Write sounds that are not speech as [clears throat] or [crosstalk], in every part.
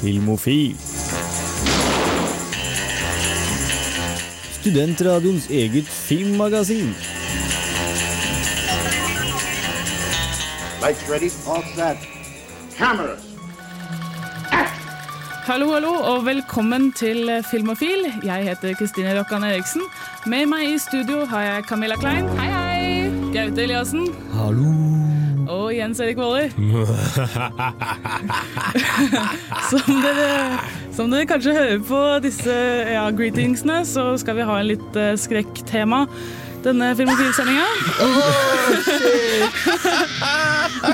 Filmofil. Studentradioens eget filmmagasin. Lights ready? All set. Cameras. Hallo, hallo, og velkommen til Filmofil. Jeg heter Kristine Rokkan Eriksen. Med meg i studio har jeg Camilla Klein. Hei, hei! Gaute Eliassen. Hallo. Jens Erik Våler. som, som dere kanskje hører på disse ja, greetingsene, så skal vi ha en litt uh, skrekktema denne filmofilsendinga. Oh,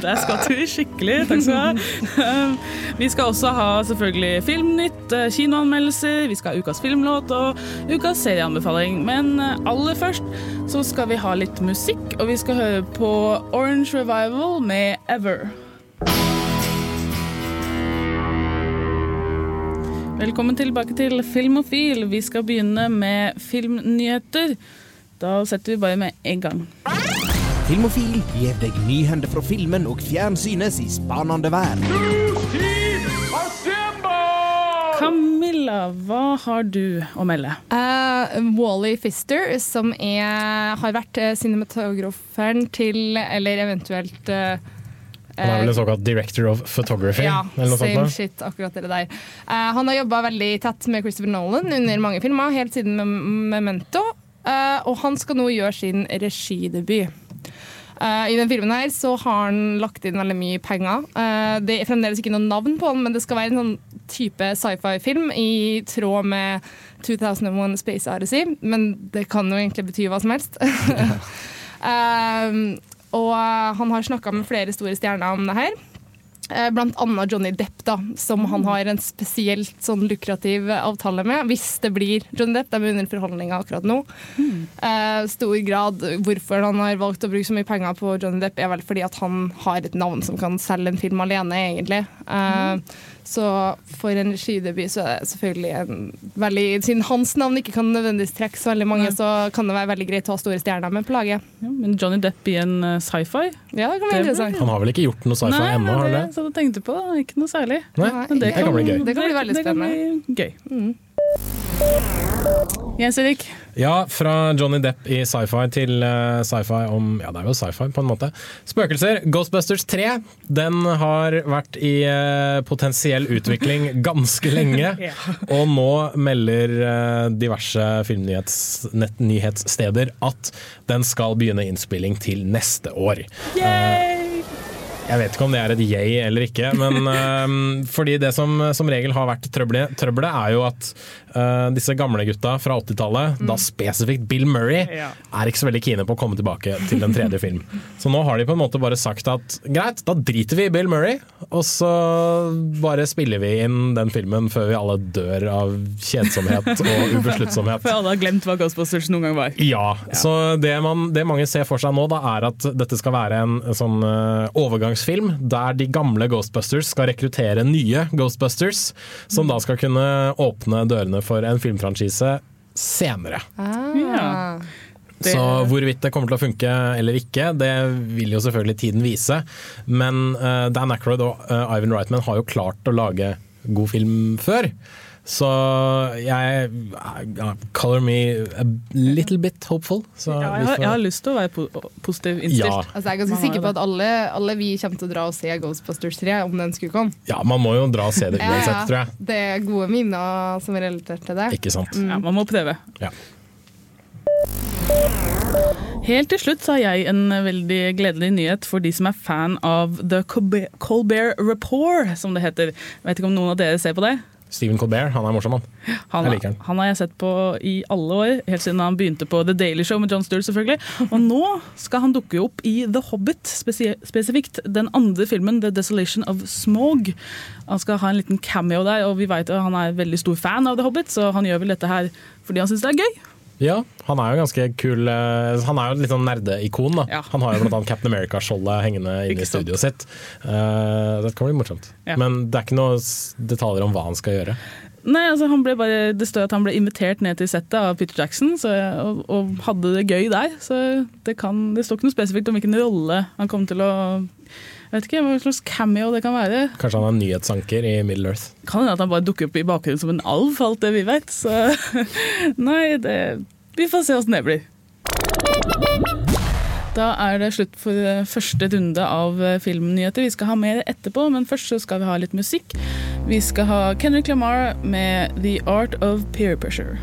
Der skvatt vi skikkelig. Takk skal du ha. Um, vi skal også ha selvfølgelig Filmnytt, uh, kinoanmeldelser, vi skal ha ukas filmlåt og ukas serieanbefaling. Men uh, aller først så skal vi ha litt musikk, og vi skal høre på Orange Revival med Ever. Velkommen tilbake til Filmofil. Vi skal begynne med filmnyheter. Da setter vi bare med en gang. Filmofil gir deg nyhender fra filmen og fjernsynets i spanende verden. Camilla, hva har du å melde? Uh, Wally Fister, som er, har vært uh, cinematograferen til, eller eventuelt uh, Han er vel en såkalt director of photography? Ja, eller noe same sånt? shit, akkurat det der. Uh, han har jobba veldig tett med Christopher Nolan under mange filmer, helt siden med Memento. Uh, og han skal nå gjøre sin regidebut. Uh, I den filmen her så har han lagt inn veldig mye penger. Uh, det er fremdeles ikke noe navn på han, men det skal være en sånn type sci-fi-film i tråd med 2001 Space Odyssey. Men det kan jo egentlig bety hva som helst. Um, [laughs] [laughs] og han har snakka med flere store stjerner om det her. Eh, Blant annet Johnny Depp, da, som han har en spesielt sånn lukrativ avtale med. Hvis det blir Johnny Depp, de er under forhandlinger akkurat nå. Eh, stor grad Hvorfor han har valgt å bruke så mye penger på Johnny Depp, er vel fordi at han har et navn som kan selge en film alene, egentlig. Eh, Så for en skydebut så er det selvfølgelig en veldig Siden hans navn ikke kan nødvendigvis trekke så veldig mange, Nei. så kan det være veldig greit å ha store stjerner med på laget. Ja, men Johnny Depp i en uh, sci-fi? Ja, det kan være interessant. Han har vel ikke gjort noe sci-fi Nei, ennå? det har han det det? jeg tenkte på. Ikke noe særlig. Nei? men Det kan bli gøy. Det kan bli veldig det kan spennende. bli gøy. Jens Erik, Ja, fra Johnny Depp i sci-fi til eh, sci-fi om Ja, det er jo sci-fi på en måte. Spøkelser. Ghostbusters 3. Den har vært i eh, potensiell utvikling [laughs] ganske lenge. Og nå melder eh, diverse filmnyhetssteder at den skal begynne innspilling til neste år. Jeg vet ikke om det er et yay eller ikke, men uh, [laughs] fordi det som som regel har vært trøbbelet, er jo at uh, disse gamle gutta fra 80-tallet, da spesifikt Bill Murray, Ja. er ikke så veldig kine på å komme tilbake til den tredje film. Så nå har de på en måte bare sagt at greit, da driter vi i Bill Murray, og så bare spiller vi inn den filmen før vi alle dør av kjedsomhet og [laughs] ubesluttsomhet. for alle har glemt hva Ghostbusters noen gang var. Ja, så det, man, det mange ser for seg nå, da, er at dette skal være en sånn eh, overgangsfilm der de gamle Ghostbusters skal rekruttere nye Ghostbusters, som da skal kunne åpne dørene for en filmfranchise senere. Ja. Det- Så hvorvidt det kommer til å funke eller ikke, det vil jo selvfølgelig tiden vise. Men eh, Dan Aykroyd og eh, Ivan Reitman har jo klart å lage god film før. Så jeg uh, Color me a little bit hopeful. Så Ja, jeg, har, jeg har lyst til å være po positiv innstilt. ja, Altså, jeg er ganske sikker på at alle, alle vi kommer til å dra og se Ghostbusters 3 om den skulle komme. ja, man må jo dra og se det uansett, tror jeg. Det er gode minner som er relatert til det. Ikke sant. Ja, man må prøve. Ja. Helt til slutt så har jeg en veldig gledelig nyhet for de som er fan av The Colbert Report, som det heter. Jeg vet ikke om noen av dere ser på det? Stephen Colbert, han er morsom, han. Han, Jeg liker han. han har jeg sett på i alle år, helt siden han begynte på The Daily Show med John Stewart, selvfølgelig. Og nå skal han dukke opp i The Hobbit, spesifikt den andre filmen, The Desolation of Smog. Han skal ha en liten cameo der, og vi vet at han er veldig stor fan av The Hobbit, så han gjør vel dette her fordi han syns det er gøy. Ja, han er jo ganske kul. eh, Han er jo litt sånn nerdeikon. da. Ja. Han har jo bl.a. Captain America-skjoldet hengende inne i studioet sitt. Uh, det kan bli morsomt. Ja. Men det er ikke noen detaljer om hva han skal gjøre. Nei, altså han ble bare, Det står at han ble invitert ned til settet av Peter Jackson så, og, og hadde det gøy der. Så det, kan, det står ikke noe spesifikt om hvilken rolle han kom til å Jeg vet ikke hva slags cameo det kan være. Kanskje han er nyhetsanker i Middle Earth. Kan hende at han bare dukker opp i bakgrunnen som en alv, for alt det vi vet. Så [laughs] nei, det Vi får se åssen det blir. Da er det slutt for eh, første runde av eh, filmnyheter. Vi skal ha mer etterpå, men først så skal vi ha litt musikk. Vi skal ha Kendrick Lamar med 'The Art of Peer Pressure'.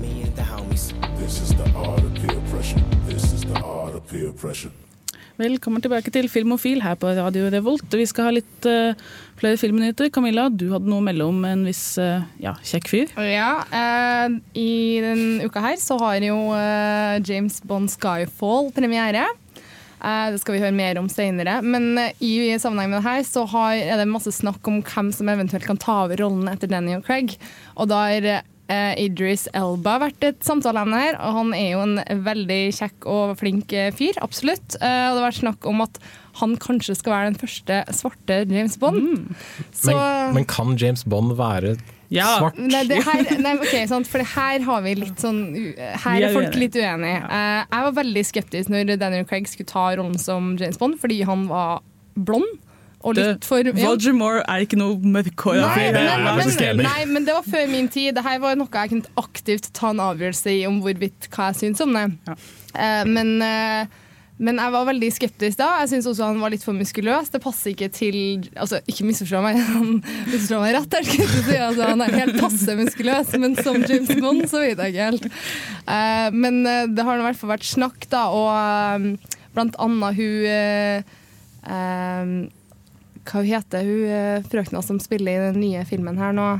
Me and the homies. This is the art of peer pressure. This is the art of peer pressure. Velkommen tilbake til Filmofil her på Radio Revolt. Vi skal ha litt uh, flere filmnyheter. Camilla, du hadde noe å melde om en viss uh, ja, kjekk fyr. Ja, uh, I denne uka her så har jo James Bond Skyfall premiere. Det skal vi høre mer om senere. Men i sammenheng med det her så er det masse snakk om hvem som eventuelt kan ta over rollen etter Daniel Craig. Og da er Idris Elba vært et samtaleemne her, og han er jo en veldig kjekk og flink eh, fyr. Absolutt. Eh, og det har vært snakk om at han kanskje skal være den første svarte James Bond. Så Men, men kan James Bond være Ja. svart? Nei, det her, nei, ok, sant, for det her har vi litt sånn Her er folk litt uenige. Eh, jeg var veldig skeptisk når Daniel Craig skulle ta rollen som James Bond, fordi han var blond. Og litt for ja. Roger Moore er ikke noe mørkhåra Nei, fyr. det men, jeg men, nei, men det var før min tid. Det her var noe jeg kunne aktivt ta en avgjørelse i om hvorvidt hva jeg syns om det. Ja. Uh, men, uh, men jeg var veldig skeptisk da. Jeg syns også han var litt for muskuløs. Det passer ikke til altså Ikke misforstå meg, [laughs] han misforstår meg rett, å si. altså, han er helt passe muskuløs, men som James Bond så vet jeg ikke helt. Uh, men det har i hvert fall vært snakk, da, og blant annet hun eh, Hva heter hun eh, frøkna som spiller i den nye filmen her nå?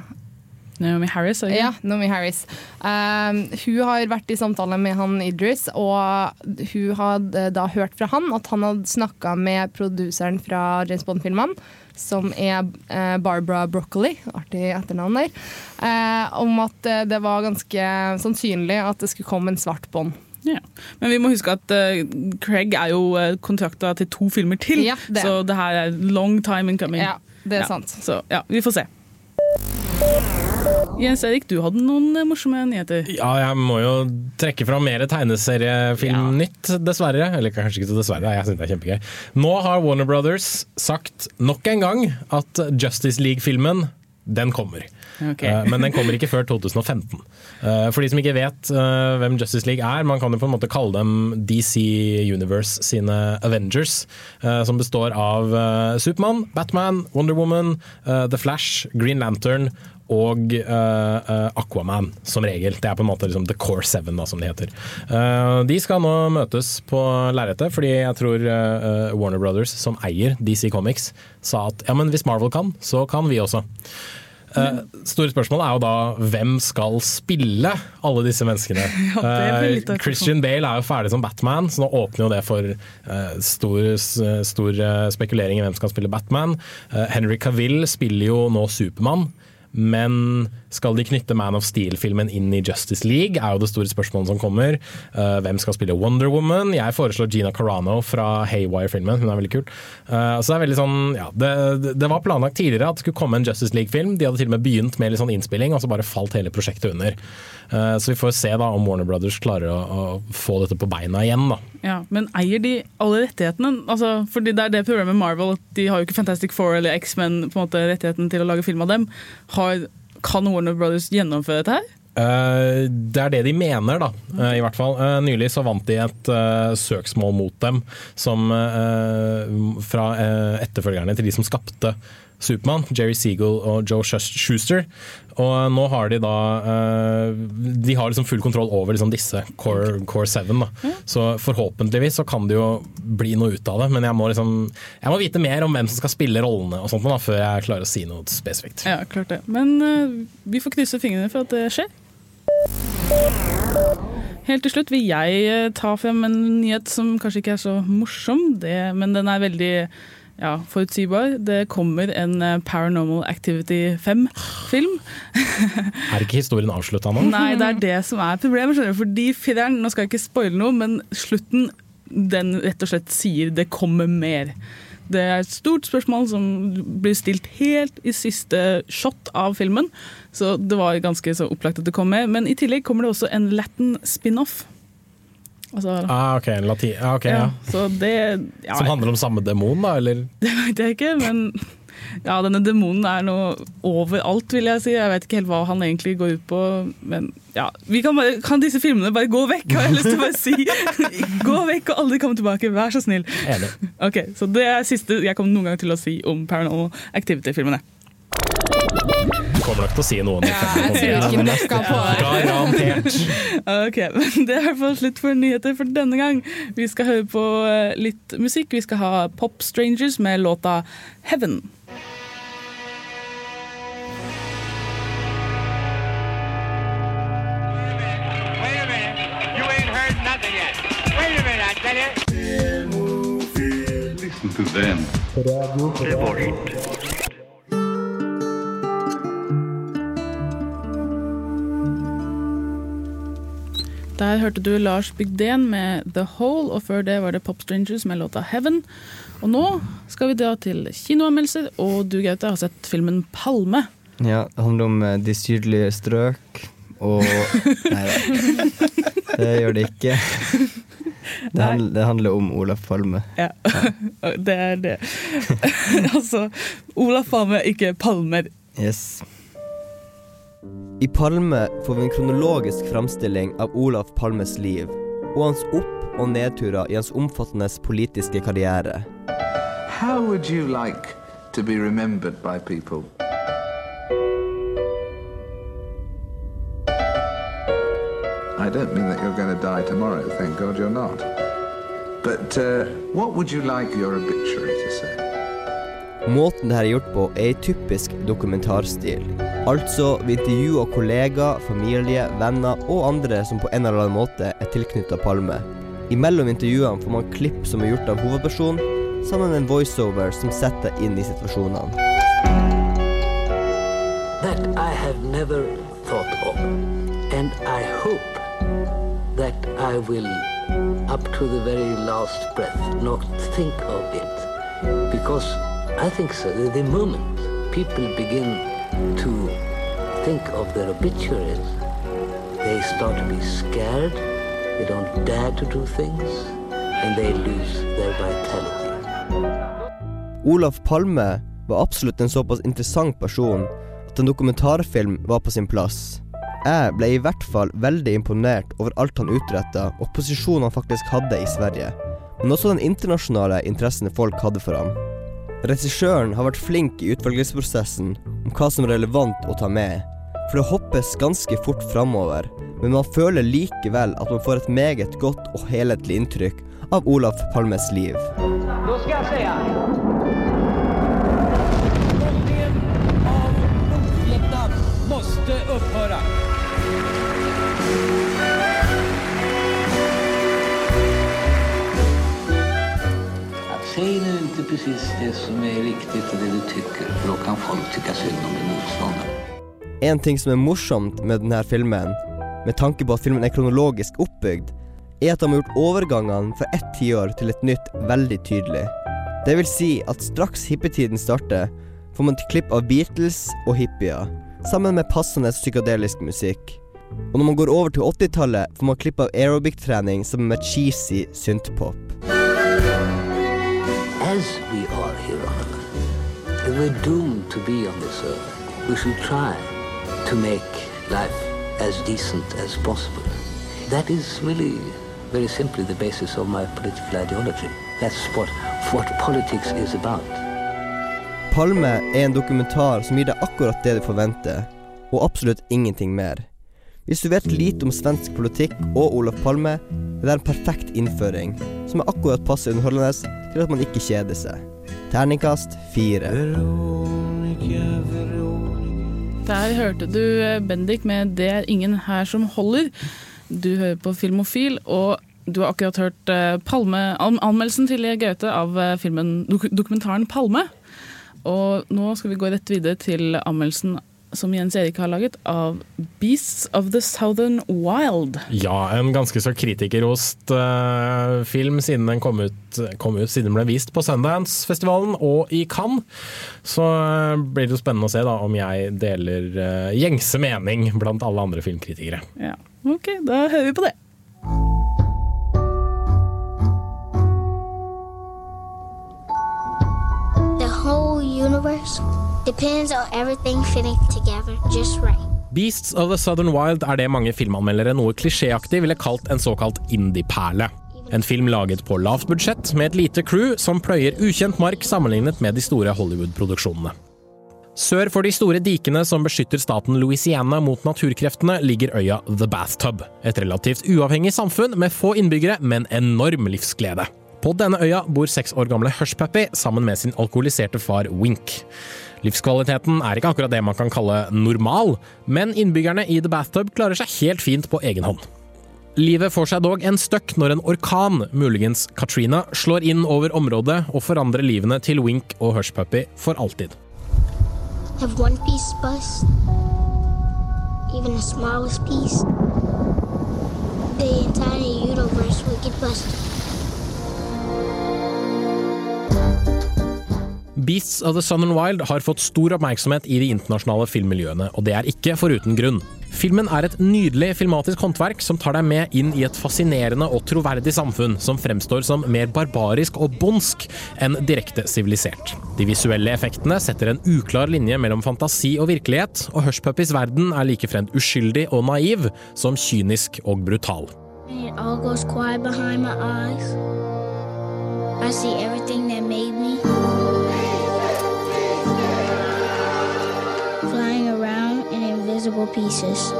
Naomi Harris. ikke? Ja, Naomi Harris. Um, hun har vært i samtale med han Idris, og hun hadde da hørt fra han at han hadde snakka med produseren fra James Bond-filmene, som er eh, Barbara Broccoli, artig etternavn der, um, om at det var ganske sannsynlig at det skulle komme en svart Bond. Ja. Men vi må huske at uh, Craig er jo uh, kontrakta til to filmer til, Ja, det. så det her er long time in coming. Ja, det er Ja, sant. Så ja, vi får se. Jens Erik, du hadde noen eh, morsomme nyheter. Ja, jeg må jo trekke fram mer tegneseriefilmnytt, dessverre. Eller kanskje ikke så dessverre, jeg synes det er kjempegøy. Nå har Warner Brothers sagt nok en gang at Justice League-filmen, den kommer. Ok. Eh, Men den kommer ikke før 2015. Eh, For de som ikke vet eh, hvem Justice League er, man kan jo på en måte kalle dem DC Universe sine Avengers, som består av eh, Supermann, Batman, Wonder Woman, The Flash, Green Lantern og Aquaman, som regel. Det er på en måte liksom The Core Seven, da, som det heter. De skal nå møtes på lerretet, fordi jeg tror Warner Brothers, som eier DC Comics, sa at ja, men hvis Marvel kan, så kan vi også. Eh, store spørsmål er jo da hvem skal spille alle disse menneskene. [laughs] Et Christian Bale er jo ferdig som Batman, så nå åpner jo det for uh, stor, stor spekulering i hvem som skal spille Batman. Henry Cavill spiller jo nå Supermann. Men skal de knytte Man of Steel-filmen inn i Justice League, er jo det store spørsmålet som kommer. Eh, hvem skal spille Wonder Woman? Jeg foreslår Gina Carano fra Haywire-filmen. Hun er veldig kul. Eh, så det er veldig sånn, ja, det, det- var planlagt tidligere at det skulle komme en Justice League-film. De hadde til og med begynt med litt sånn innspilling, og så bare falt hele prosjektet under. Eh, så vi får se da om Warner Brothers klarer å, å få dette på beina igjen. da. Ja, men eier de alle rettighetene? Altså, fordi det er det problemet med Marvel, at de har jo ikke Fantastic Four eller X-Men rettigheten til å lage film av dem. Har, kan Warner Brothers gjennomføre dette her? Uh, det er det de mener, da. Uh, I hvert fall. Uh, nylig så vant de et søksmål mot dem som, fra etterfølgerne til de som skapte Supermann, Jerry Seagull og Joe Schuster. Og nå har de da eh, De har liksom full kontroll over liksom disse Core, core 7. Da. Så forhåpentligvis så kan det jo bli noe ut av det, men jeg må liksom Jeg må vite mer om hvem som skal spille rollene og sånt da, før jeg klarer å si noe spesifikt. Ja, klart det. Men eh, vi får krysse fingrene for at det skjer. Helt til slutt vil jeg eh, ta frem en nyhet som kanskje ikke er så morsom, det, men den er veldig ja, forutsigbar. Det kommer en eh, Paranormal Activity 5-film. [laughs] Er ikke historien avslutta nå? Nei, det er det som er problemet. skjønner du. Fordi fireren, nå skal jeg ikke spoile noe, men slutten den rett og slett sier det kommer mer. Det er et stort spørsmål som blir stilt helt i siste shot av filmen. Så det var ganske så opplagt at det kom med. Men i tillegg kommer det også en Latin spin-off. Altså, Ah, ok, latin. Ah, okay, ja. ja. Så det ja, Som handler om samme demon, da, eller? [laughs] Det vet jeg ikke, men ja, denne demonen er nå overalt, vil jeg si. Jeg vet ikke helt hva han egentlig går ut på, men ja. Vi kan, bare, kan disse filmene bare gå vekk, har jeg lyst til å bare si. [laughs] Gå vekk og aldri komme tilbake, vær så snill. Enig. Ok, Så det er siste jeg kommer noen gang til å si om Paranormal Activity-filmene. Kommer nok til å si noe om det. Jeg tror ikke noe på. Garantert. Ok, men Det er i hvert fall slutt for nyheter for denne gang. Vi skal høre på eh, litt musikk. Vi skal ha Pop Strangers med låta 'Heaven'. Wait a minute. Der hørte du Lars Bygden med The Hole, og før det var det Pop Strangers med låta 'Heaven'. Og nå skal vi dra til kinoanmeldelser, og du Gaute har sett filmen 'Palme'. Ja, det handler om eh, de sydlige strøk og [laughs] Nei da. Det gjør det ikke. Det, handler, det handler om Olaf Palme. Ja, [laughs] det er det. [laughs] altså, Olaf Palme, ikke Palmer. Yes. I Palme får vi en kronologisk framstilling av Olaf Palmes liv og hans opp- og nedturer i hans omfattende politiske karriere. How would you like to be remembered by people? I don't mean that you're going to die tomorrow, thank God you're not. But uh, what would you like your obituary to say? Måten det her er gjort på, er i typisk dokumentarstil. Altså, vi intervjuer kollegaer, familie, venner og andre som på en eller annen måte er tilknyttet Palme. Imellom intervjuene får man klipp som er gjort av hovedpersonen, sammen med en voiceover som setter inn i situasjonene. That I have never thought of. And I hope that I will, up to the very last breath, not think of it. Because I think so. The moment people begin to think of their obituaries, they start to be scared, they don't dare to do things, and they lose their vitality. Olaf Palme var absolutt en såpass interessant person at en dokumentarfilm var på sin plass. Jeg ble i hvert fall veldig imponert over alt han utretta, og posisjonen han faktisk hadde i Sverige, men også den internasjonale interessen folk hadde for ham. Regissøren har vært flink i utvelgelsesprosessen om hva som er relevant å ta med, for det hoppes ganske fort framover, men man føler likevel at man får et meget godt og helhetlig inntrykk av Olaf Palmes liv. Nå skal jeg se måste precis det som er riktig til det du tykker, for da kan folk tykke synd om din motstander. En ting som er morsomt med denne filmen, med tanke på at filmen er kronologisk oppbygd, er at de har gjort overgangene fra ett tiår til et nytt veldig tydelig. Det vil si at straks hippietiden starter, får man et klipp av Beatles og hippier, sammen med passende psykadelisk musikk. Og når man går over til 80-tallet, får man klipp av aerobic-trening sammen med cheesy synthpop. As we are earth, and we're doomed to be on this earth, we should try to make life as decent as possible. That is really, very simply, the basis of my political ideology. That's what, what politics is about. Palme er en dokumentar som gir deg akkurat det du forventer, og absolutt ingenting mer. Hvis du vet lite om svensk politikk og Olof Palme, er det en perfekt innføring, som er akkurat passe underholdende til at man ikke kjeder seg. Terningkast fire. Der hørte du eh, Bendik med 'Det er ingen her som holder'. Du hører på Filmofil, og du har akkurat hørt eh, Palme, anmeldelsen til Gaute av eh, filmen, dokumentaren 'Palme'. Og nå skal vi gå rett videre til anmeldelsen som Jens Erik har laget, av 'Beasts of the Southern Wild'. Ja, en ganske så kritikerost uh, eh, film siden den kom ut, kom ut, siden den ble vist på Sundance-festivalen og i Cannes. Så uh, blir det jo spennende å se da, om jeg deler uh, gjengse mening blant alle andre filmkritikere. Ja, Ok, da hører vi på det. The whole universe depends on everything fitting together just right. Beasts of the Southern Wild er det mange filmanmeldere noe klisjéaktig ville kalt en såkalt indie-perle. En film laget på lavt budsjett med et lite crew som pløyer ukjent mark sammenlignet med de store Hollywood-produksjonene. Sør for de store dikene som beskytter staten Louisiana mot naturkreftene, ligger øya The Bathtub. Et relativt uavhengig samfunn med få innbyggere, men enorm livsglede. På denne øya bor seks år gamle Hushpappy sammen med sin alkoholiserte far Wink. Livskvaliteten er ikke akkurat det man kan kalle normal, men innbyggerne i The Bathtub klarer seg helt fint på egen hånd. Livet får seg dog en støkk når en orkan, muligens Katrina, slår inn over området og forandrer livene til Wink og Hushpuppy for alltid. If one piece busts, even the smallest piece, the entire universe will get busted. Beasts of the Southern Wild har fått stor oppmerksomhet i de internasjonale filmmiljøene, og det er ikke foruten grunn. Filmen er et nydelig filmatisk håndverk som tar deg med inn i et fascinerende og troverdig samfunn som fremstår som mer barbarisk og bondsk enn direkte sivilisert. De visuelle effektene setter en uklar linje mellom fantasi og virkelighet, og Hushpuppies verden er likefremt uskyldig og naiv som kynisk og brutal. It all goes quiet behind my eyes. I see everything that made me. Invisible pieces.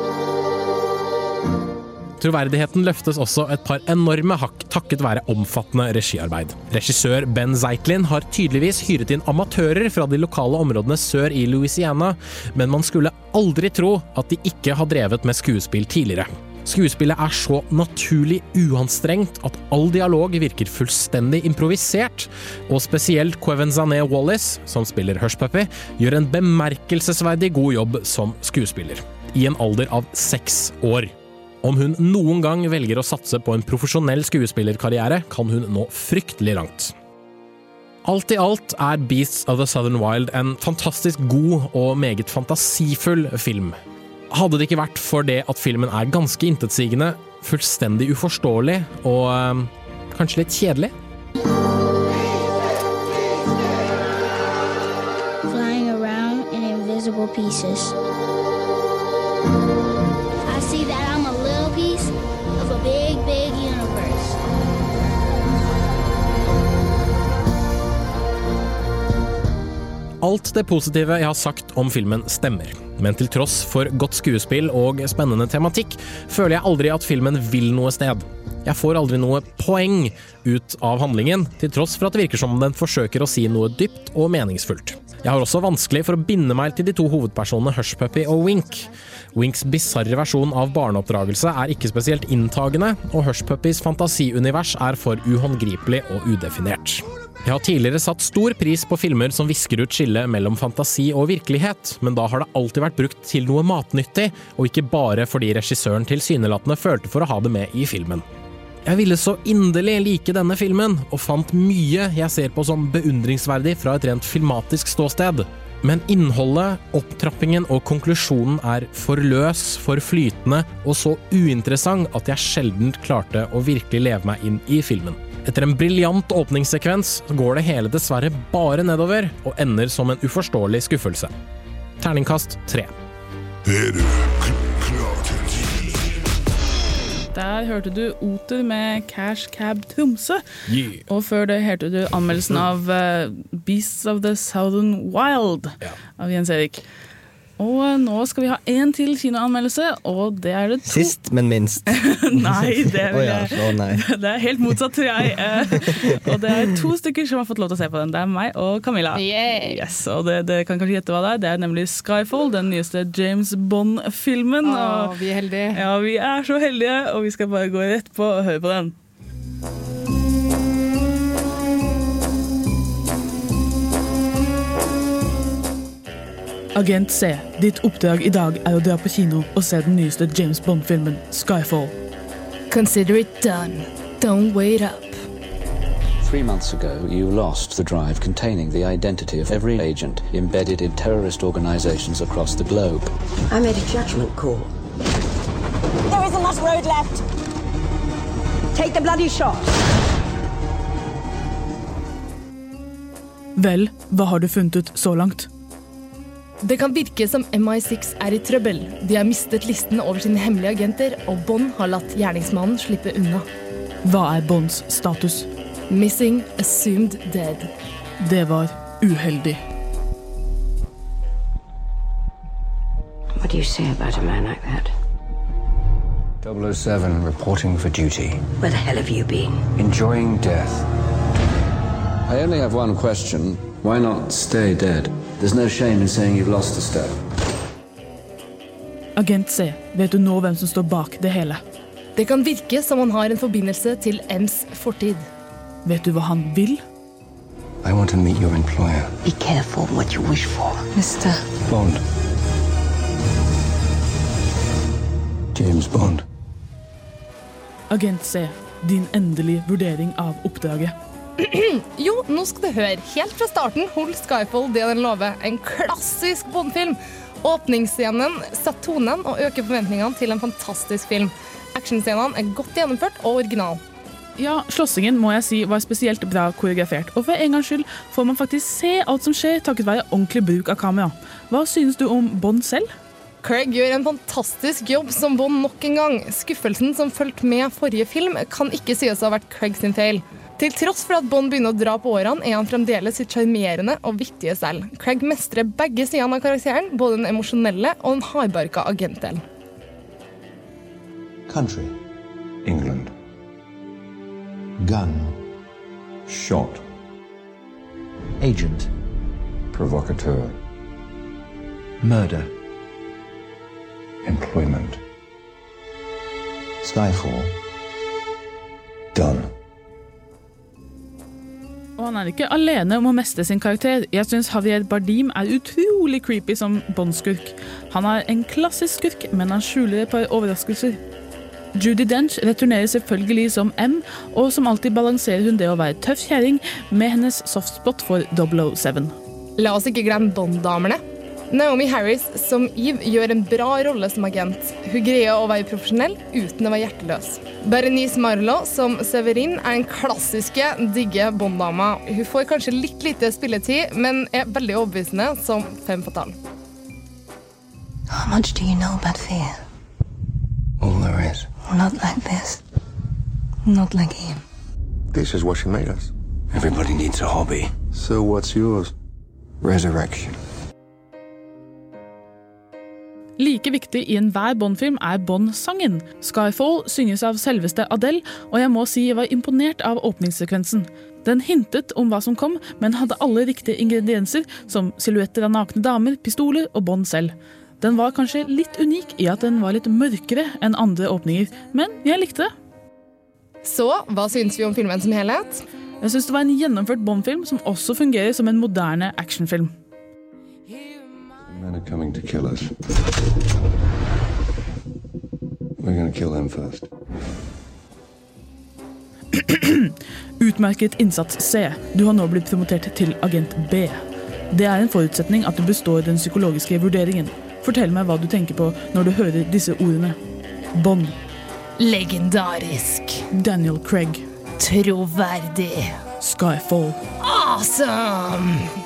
Troverdigheten løftes også et par enorme hakk takket være omfattende regiarbeid. Regissør Ben Zeitlin har tydeligvis hyret inn amatører fra de lokale områdene sør i Louisiana, men man skulle aldri tro at de ikke har drevet med skuespill tidligere. Skuespillet er så naturlig uanstrengt at all dialog virker fullstendig improvisert, og spesielt Quevenzané Wallis, som spiller Hushpuppy, gjør en bemerkelsesverdig god jobb som skuespiller. I en alder av seks år. Om hun noen gang velger å satse på en profesjonell skuespillerkarriere, kan hun nå fryktelig langt. Alt i alt er Beasts of the Southern Wild en fantastisk god og meget fantasifull film. Hadde det ikke vært for det at filmen er ganske intetsigende, fullstendig uforståelig og øh, kanskje litt kjedelig? Flying around in invisible pieces. I see that I'm a little piece of a big, big universe. Alt det positive jeg har sagt om filmen stemmer, men til tross for godt skuespill og spennende tematikk, føler jeg aldri at filmen vil noe sted. Jeg får aldri noe poeng ut av handlingen, til tross for at det virker som om den forsøker å si noe dypt og meningsfullt. Jeg har også vanskelig for å binde meg til de to hovedpersonene Hushpuppy og Wink. Winks bisarre versjon av barneoppdragelse er ikke spesielt inntagende, og Hushpuppys fantasiunivers er for uhåndgripelig og udefinert. Jeg har tidligere satt stor pris på filmer som visker ut skillet mellom fantasi og virkelighet, men da har det alltid vært brukt til noe matnyttig, og ikke bare fordi regissøren tilsynelatende følte for å ha det med i filmen. Jeg ville så inderlig like denne filmen, og fant mye jeg ser på som beundringsverdig fra et rent filmatisk ståsted. Men innholdet, opptrappingen og konklusjonen er for løs, for flytende og så uinteressant at jeg sjelden klarte å virkelig leve meg inn i filmen. Etter en briljant åpningssekvens går det hele dessverre bare nedover, og ender som en uforståelig skuffelse. Terningkast tre. Er kl- klar til Der hørte du Oter med Cash Cab Tromsø. Yeah. Og før det hørte du anmeldelsen av uh, Beasts of the Southern Wild av Jens Erik. Og nå skal vi ha én til kinoanmeldelse, og det er det to Sist, men minst. [laughs] Nei, det er, oh, [laughs] ja, jeg nei. [laughs] Det er helt motsatt, tror jeg. Eh, Og det er to stykker som har fått lov til å se på den. Det er meg og Camilla. Yes, og det, det kan kanskje gjette hva det er. Det er nemlig Skyfall, den nyeste James Bond-filmen. Å, vi er heldige. Ja, vi er så heldige, og vi skal bare gå rett på og høre på den. Agent C, ditt oppdrag i dag er å dra på kino og se den nyeste James Bond-filmen, Skyfall. Consider it done. Don't wait up. Three months ago, you lost the drive containing the identity of every agent embedded in terrorist organizations across the globe. I made a judgment call. There isn't much road left. Take the bloody shot. Vel, hva har du funnet ut så langt? Det kan virke som MI6 er i trøbbel. De har mistet listen over sine hemmelige agenter, og Bond har latt gjerningsmannen slippe unna. Hva er Bonds status? Missing, assumed dead. Det var uheldig. What do you say about a man like that? 007 reporting for duty. Where the hell have you been? Enjoying death. I only have one question. Why not stay dead? There's no shame in saying you've lost a step. Agent C, vet du nå hvem som står bak det hele? Det kan virke som han har en forbindelse til M's fortid. Vet du hva han vil? I want to meet your employer. Be careful what you wish for. Mr. Bond. James Bond. Agent C, din endelige vurdering av oppdraget. [clears throat] jo, nå skal du høre. Helt fra starten holdt Skyfall det den lover. En klassisk Bond-film. Åpningsscenen setter tonen og øker forventningene til en fantastisk film. Actionscenene er godt gjennomført og original. Ja, Slåssingen må jeg si var spesielt bra koreografert, og for en gangs skyld får man faktisk se alt som skjer takket være ordentlig bruk av kamera. Hva synes du om Bond selv? Craig gjør en fantastisk jobb som Bond nok en gang. Skuffelsen som fulgte med forrige film, kan ikke sies å ha vært Craig sin feil. Til tross for at Bond begynner å dra på årene, er han fremdeles sitt sjarmerende og vittige selv. Craig mestrer begge sidene av karakteren, både den emosjonelle og den hardbarka agentdelen. Country. England. Gun. Shot. Agent. Provocateur. Murder. Employment. Skyfall. Done. Og han er ikke alene om å mestre sin karakter. Jeg syns Javier Bardim er utrolig creepy som Bond-skurk. Han er en klassisk skurk, men han skjuler et par overraskelser. Judy Dench returnerer selvfølgelig som M, og som alltid balanserer hun det å være tøff kjerring med hennes softspot for 007. La oss ikke glemme Bond-damene. Naomi Harris som Eve gjør en bra rolle som agent. Hun greier å være profesjonell uten å være hjerteløs. Berenice Marlowe som Severin er den klassiske, digge Bond-dama. Hun får kanskje litt lite spilletid, men er veldig overbevisende som fem fatal. How much do you know about fear? All there is. Not like this. Not like him. This is what she made us. Everybody needs a hobby. So what's yours? Resurrection. Like viktig i enhver Bond-film er Bond-sangen. Skyfall synges av selveste Adele, og jeg må si jeg var imponert av åpningssekvensen. Den hintet om hva som kom, men hadde alle riktige ingredienser, som silhuetter av nakne damer, pistoler og Bond selv. Den var kanskje litt unik i at den var litt mørkere enn andre åpninger, men jeg likte det. Så hva syns vi om filmen som helhet? Jeg syns det var en gjennomført Bond-film som også fungerer som en moderne actionfilm. Coming to kill us. We're gonna kill them first. Utmerket innsats C. Du har nå blitt promotert til agent B. Det er en forutsetning at du består den psykologiske vurderingen. Fortell meg hva du tenker på når du hører disse ordene. Bond. Legendarisk. Daniel Craig. Troverdig. Skyfall. Awesome!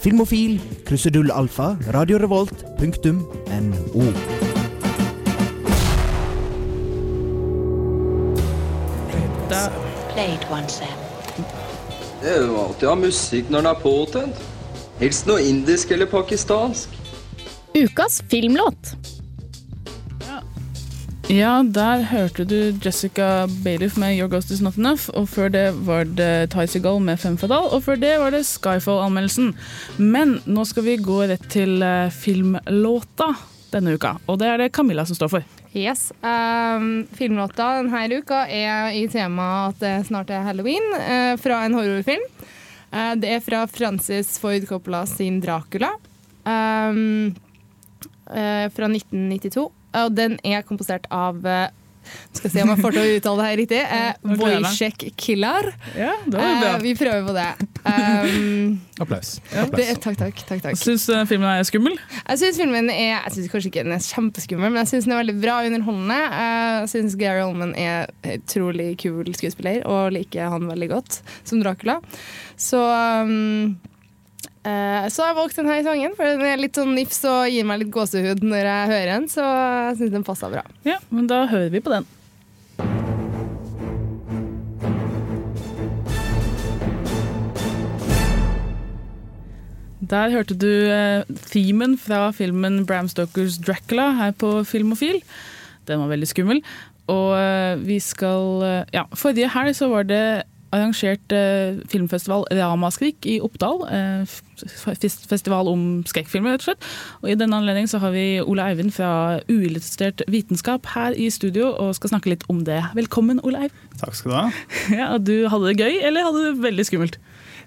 Filmofil, krusedullalfa, alfa, punktum no. Played one, Sam. Det er jo alltid å ha musikk når den er påtent. Helst noe indisk eller pakistansk. Ukas filmlåt. Ja, der hørte du Jessica Bailiff med 'Your Ghost Is Not Enough', og før det var det Ty med 'Fem Fatal', og før det var det Skyfall-anmeldelsen. Men nå skal vi gå rett til eh, filmlåta denne uka, og det er det Camilla som står for. Yes. Um, filmlåta denne uka er i temaet at det snart er halloween, uh, fra en horrorfilm. Uh, det er fra Francis Ford Coppola sin 'Dracula'. Um, uh, fra 1992. Og den er komposert av eh, skal se om jeg får til å uttale det her riktig. Eh. Wojciech Killar. Ja, det var bra. Eh, vi prøver på det. Um, Applaus. det takk, takk. takk, takk. Syns uh, filmen er skummel? Jeg syns filmen er Jeg synes kanskje ikke den er kjempeskummel, men jeg syns den er veldig bra og underholdende. Eh, Jeg syns Gary Oldman er utrolig kul skuespiller, og liker han veldig godt som Dracula. Så um, så har jeg valgt denne sangen, for den er litt sånn nifs og gir meg litt gåsehud når jeg hører den, så jeg syns den passer bra. Ja, men da hører vi på den. Der hørte du eh, themen fra filmen Bram Stokers 'Dracula' her på Filmofil. Den var veldig skummel. Og eh, vi skal eh, Ja, forrige helg så var det arrangert eh, filmfestival Ramaskrik i Oppdal. Eh, festival om skrekkfilmer, rett og slett. Og i denne anledning så har vi Ole Eivind fra Uillustrert vitenskap her i studio og skal snakke litt om det. Velkommen, Ole Eivind. Takk skal du ha. [laughs] Ja, du hadde det gøy, eller hadde du det veldig skummelt?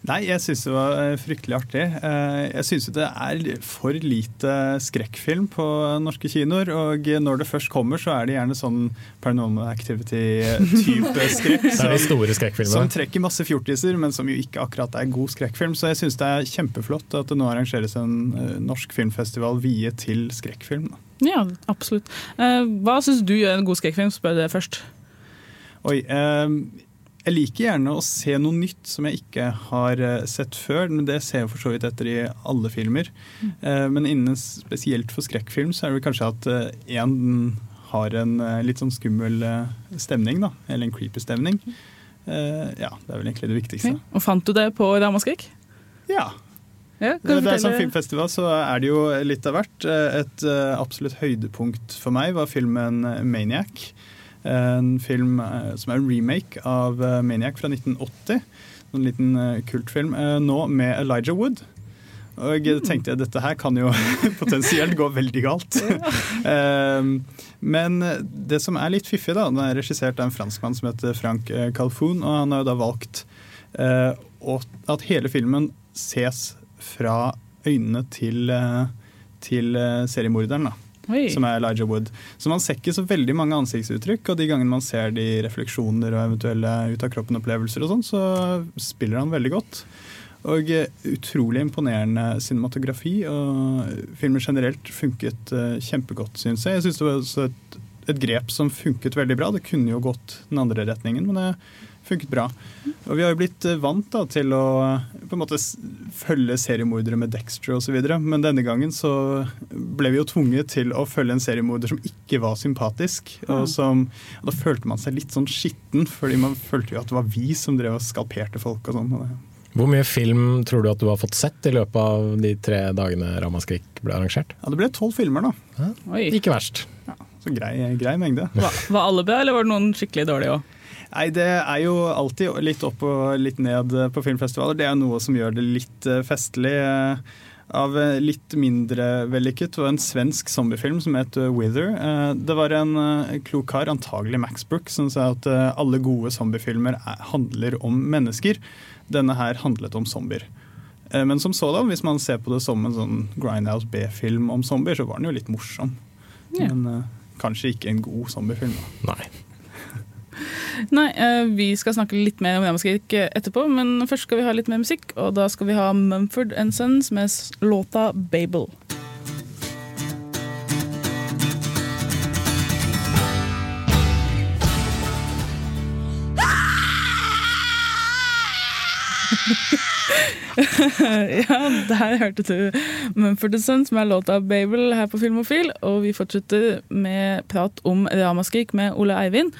Nei, jeg syns det var eh, fryktelig artig. Eh, Jeg syns det er for lite skrekkfilm på norske kinoer. Og når det først kommer, så er det gjerne sånn Paranormal Activity-type [laughs] skrekk. Det er de store skrekkfilmene. Som trekker masse fjortiser, men som jo ikke akkurat er god skrekkfilm. Så jeg syns det er kjempeflott at det nå arrangeres en eh, norsk filmfestival viet til skrekkfilm. Ja, absolutt. Eh, Hva syns du gjør en god skrekkfilm? Spør det først. Oi, eh, jeg liker gjerne å se noe nytt som jeg ikke har eh, sett før, men det ser jeg for så vidt etter i alle filmer. Eh, men innen spesielt for skrekkfilm så er det kanskje at én har en eh, litt sånn skummel eh, stemning, da. Eller en creepy stemning. Eh, ja, det er vel egentlig det viktigste. Og fant du det på Ramaskrik? Ja. Ja, Det, det er som filmfestival så er det jo litt av hvert. Eh, Et eh, absolutt høydepunkt for meg var filmen eh, Maniac. En film eh, som er en remake av eh, Maniac fra 1980. En liten eh, kultfilm. Nå med Elijah Wood. Og jeg tenkte at dette her kan jo [laughs] potensielt gå veldig galt. Eh, Men det som er litt fiffig, da, den er regissert av en franskmann som heter Frank Calfoun, og han har jo da valgt at hele filmen ses fra øynene til, til seriemorderen. da. Oi. Som er Elijah Wood. Så man ser ikke så veldig mange ansiktsuttrykk, og de gangene man ser de refleksjoner og eventuelle ut av kroppen-opplevelser og sånn, så spiller han veldig godt. Og eh, utrolig imponerende cinematografi, og filmer generelt funket eh, kjempegodt, syns jeg. Jeg syns det var et, et grep som funket veldig bra. Det kunne jo gått den andre retningen, men det funket bra. Og vi har jo blitt eh, vant da, til å eh, på en måte følge seriemordere med Dexter osv., men denne gangen så ble vi jo tvunget til å følge en seriemorder som ikke var sympatisk. Og, som, og da følte man seg litt sånn skitten, fordi man følte jo at det var vi som drev og skalperte folk og sånn. Hvor mye film tror du at du har fått sett i løpet av de tre dagene Ramaskrik ble arrangert? Ja, det ble tolv filmer, da. Ikke verst. Så grei, grei mengde. Var, var alle bra, eller var det noen skikkelig dårlige òg? Nei, Det er jo alltid litt opp og litt ned på filmfestivaler. Det er noe som gjør det litt eh, festlig. eh, Av eh, litt mindre vellykket var en svensk zombiefilm som het eh, Wither. Eh, Det var en eh, klok kar, antagelig Max Brook, som sa at eh, alle gode zombiefilmer er- handler om mennesker. Denne her handlet om zombier. Eh, Men som sådan, hvis man ser på det som en sånn Grindhouse B-film om zombier, så var den jo litt morsom. Ja. Men eh, kanskje ikke en god zombiefilm. da. Nei. Nei, eh, vi skal snakke litt mer om Ramaskrik etterpå, men først skal vi ha litt mer musikk. Og da skal vi ha Mumford Sons med låta 'Babel'. [laughs] ja, der hørte du Mumford Sons med låta 'Babel' her på Filmofil. Og vi fortsetter med prat om Ramaskrik med Ole Eivind.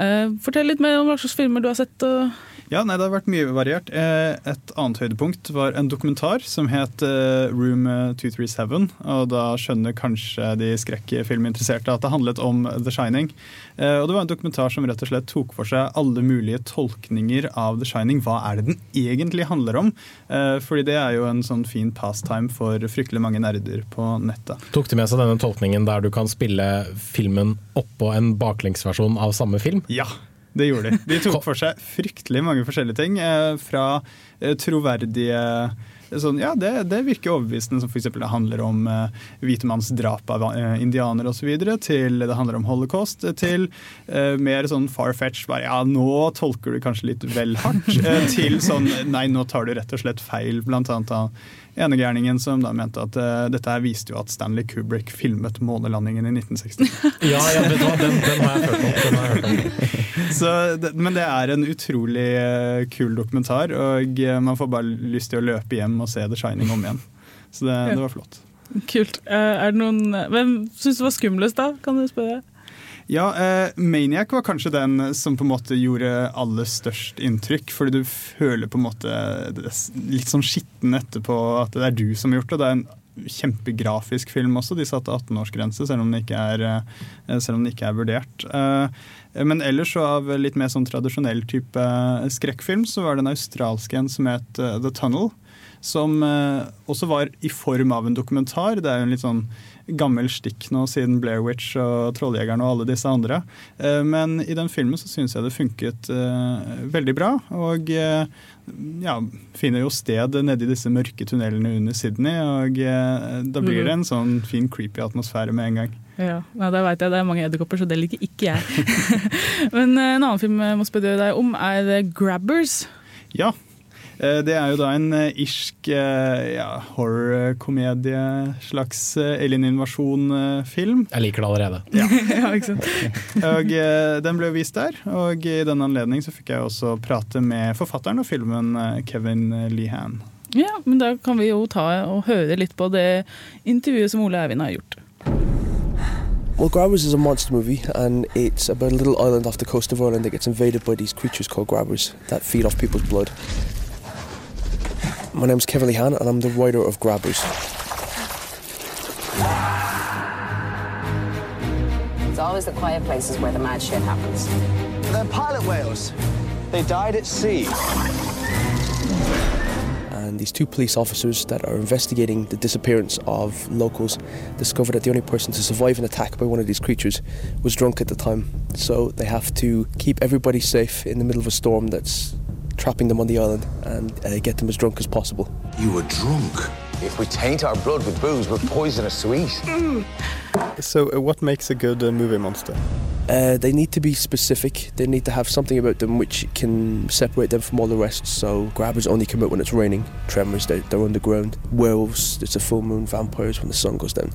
Eh, fortell litt mer om hva slags filmer du har sett. Og Ja, nei, Det har vært mye variert. Eh, Et annet høydepunkt var en dokumentar som het eh, Room eh, 237. og Da skjønner kanskje de skrekkfilminteresserte at det handlet om The Shining. Eh, Og Det var en dokumentar som rett og slett tok for seg alle mulige tolkninger av The Shining. Hva er det den egentlig handler om? Eh, Fordi det er jo en sånn fin pastime for fryktelig mange nerder på nettet. Tok de med seg denne tolkningen der du kan spille filmen oppå en baklengsversjon av samme film? Ja. Det gjorde de. De tok for seg fryktelig mange forskjellige ting. Eh, fra eh, troverdige Sånn, ja, det, det, virker overbevisende, som f.eks. det handler om eh, hvite manns drap av eh, indianere osv., til det handler om holocaust, til eh, mer sånn far-fetch bare ja, nå tolker du kanskje litt vel hardt, eh, til sånn nei, nå tar du rett og slett feil, blant annet av enegærningen som da mente at uh, dette her viste jo at Stanley Kubrick filmet månelandingen i 1960. [laughs] ja, ja den, den, den, har jeg hørt om. Den har jeg hørt om. [laughs] Så, det, men det er en utrolig uh, kul dokumentar, og uh, man får bare lyst til å løpe hjem og se The Shining om igjen. Så det, det var flott. Kult. er det noen, hvem syns du var skumlest, da? Kan du spørre? Ja, eh, Maniac var kanskje den som på en måte gjorde aller størst inntrykk. Fordi du føler på en måte litt sånn skitten etterpå at det er du som har gjort det. Det er en kjempegrafisk film også. De satte 18-årsgrense, selv, om den ikke er, eh, den ikke er vurdert. Eh, men ellers av litt mer sånn tradisjonell type skrekkfilm, så var det en australsk en som het The Tunnel. Som også var i form av en dokumentar. Det er jo en litt sånn gammel stikk nå siden Blair Witch og Trolljegeren og alle disse andre. Eh, men i den filmen så syns jeg det funket uh, veldig bra. Og ja, finner jo sted nedi disse mørke tunnelene under Sydney. Og da blir det en sånn fin creepy atmosfære med en gang. Ja, nei, det veit jeg. Det er mange edderkopper, så det liker ikke jeg. [laughs] Men en annen film jeg må spørre deg om, er Grabbers. Ja, Eh, det er jo da en eh, irsk eh, ja, horror-komedie, slags alien-invasjon-film. Jeg liker det allerede. [laughs] Ja. ja, ikke sant? og Den ble vist der, og i den anledning så fikk jeg også prate med forfatteren av filmen, Kevin Lehan. Ja, men da kan vi jo ta og høre litt på det intervjuet som Ole Eivind har gjort. Well, Grabbers is a monster movie, and it's about a little island off the coast of Ireland that gets invaded by these creatures called grabbers that feed off people's blood. My name's Kevin Han, and I'm the writer of Grabbers. It's always the quiet places where the mad shit happens. They're pilot whales. They died at sea. And these two police officers that are investigating the disappearance of locals discover that the only person to survive an attack by one of these creatures was drunk at the time. So they have to keep everybody safe in the middle of a storm that's trapping them on the island and uh, get them as drunk as possible. You were drunk? If we taint our blood with booze, we're poisonous sweet. Mm. So, uh, what makes a good uh, movie monster? Uh, they need to be specific. They need to have something about them which can separate them from all the rest. So grabbers only come out when it's raining. Tremors, they're, they're underground. Werewolves, it's a full moon. Vampires, when the sun goes down.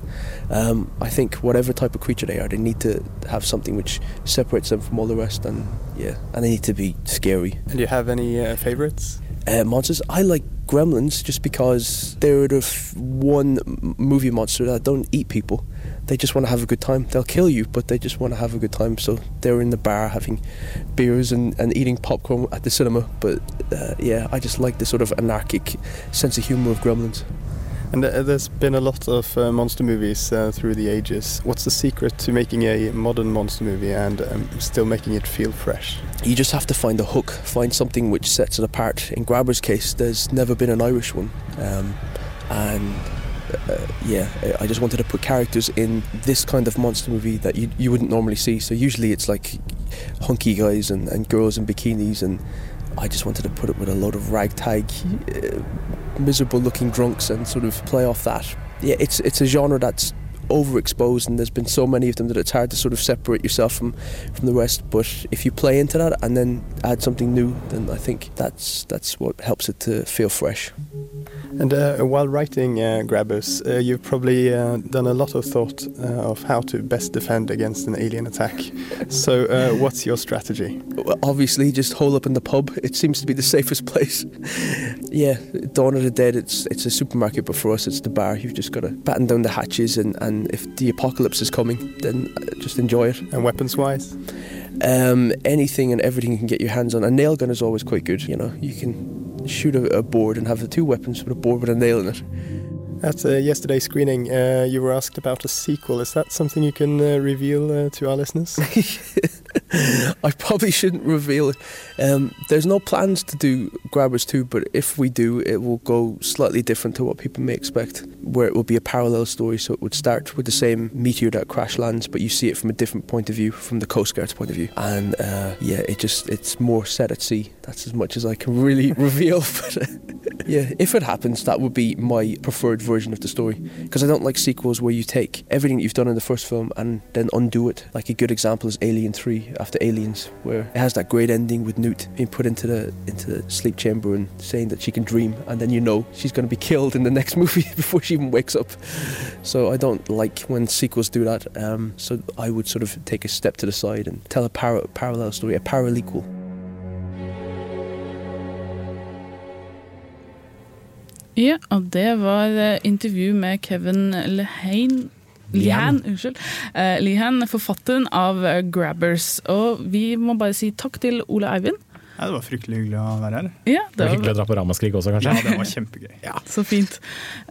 Um, I think whatever type of creature they are, they need to have something which separates them from all the rest. And yeah, and they need to be scary. And do you have any uh, favorites? Uh, monsters, I like Gremlins just because they're the f- one movie monster that don't eat people they just want to have a good time. They'll kill you, but they just want to have a good time. So they're in the bar having beers and, and eating popcorn at the cinema. But uh, yeah, I just like the sort of anarchic sense of humour of Gremlins. And uh, there's been a lot of uh, monster movies uh, through the ages. What's the secret to making a modern monster movie and um, still making it feel fresh? You just have to find a hook, find something which sets it apart. In Grabber's case, there's never been an Irish one. Um, and uh, yeah, I just wanted to put characters in this kind of monster movie that you you wouldn't normally see. So usually it's like hunky guys and, and girls in bikinis, and I just wanted to put it with a load of ragtag, uh, miserable looking drunks and sort of play off that. Yeah, it's it's a genre that's overexposed and there's been so many of them that it's hard to sort of separate yourself from from the rest but if you play into that and then add something new then I think that's that's what helps it to feel fresh and uh, while writing uh, Grabbers, uh, you've probably uh, done a lot of thought uh, of how to best defend against an alien attack. [laughs] So, uh, what's your strategy? Well, obviously, just hole up in the pub. It seems to be the safest place. [laughs] yeah, Dawn of the Dead, it's it's a supermarket, but for us, it's the bar. You've just got to batten down the hatches, and, and if the apocalypse is coming, then just enjoy it. And weapons wise? Um, anything and everything you can get your hands on. A nail gun is always quite good. You know, you can shoot a, a, board and have the two weapons with a board with a nail in it. At uh, yesterday's screening, uh, you were asked about a sequel. Is that something you can uh, reveal uh, to our listeners? [laughs] I probably shouldn't reveal it. Um, there's no plans to do Grabbers 2, but if we do, it will go slightly different to what people may expect, where it will be a parallel story. So it would start with the same meteor that crash lands, but you see it from a different point of view, from the Coast Guard's point of view. And uh, yeah, it just it's more set at sea. That's as much as I can really [laughs] reveal. But yeah, if it happens, that would be my preferred version of the story. Because I don't like sequels where you take everything that you've done in the first film and then undo it. Like a good example is Alien 3 after Aliens, where it has that great ending with Newt being put into the into the sleep chamber and saying that she can dream, and then you know she's going to be [laughs] killed in the next [laughs] movie before she even wakes up. So I don't like when sequels do that. Um, so I would sort of take a step to the side and tell a para- parallel story, a paralequel. Ja, og det var eh, intervju med Kevin Lehane Lihan, unnskyld. Eh, Lihan, forfatteren av Grabbers. Og vi må bare si takk til Ole Eivind. Ja, det var fryktelig hyggelig å være her. Ja, Det var hyggelig å dra på Ramaskrik også, kanskje? Ja, det var kjempegøy. [laughs] ja. Så fint.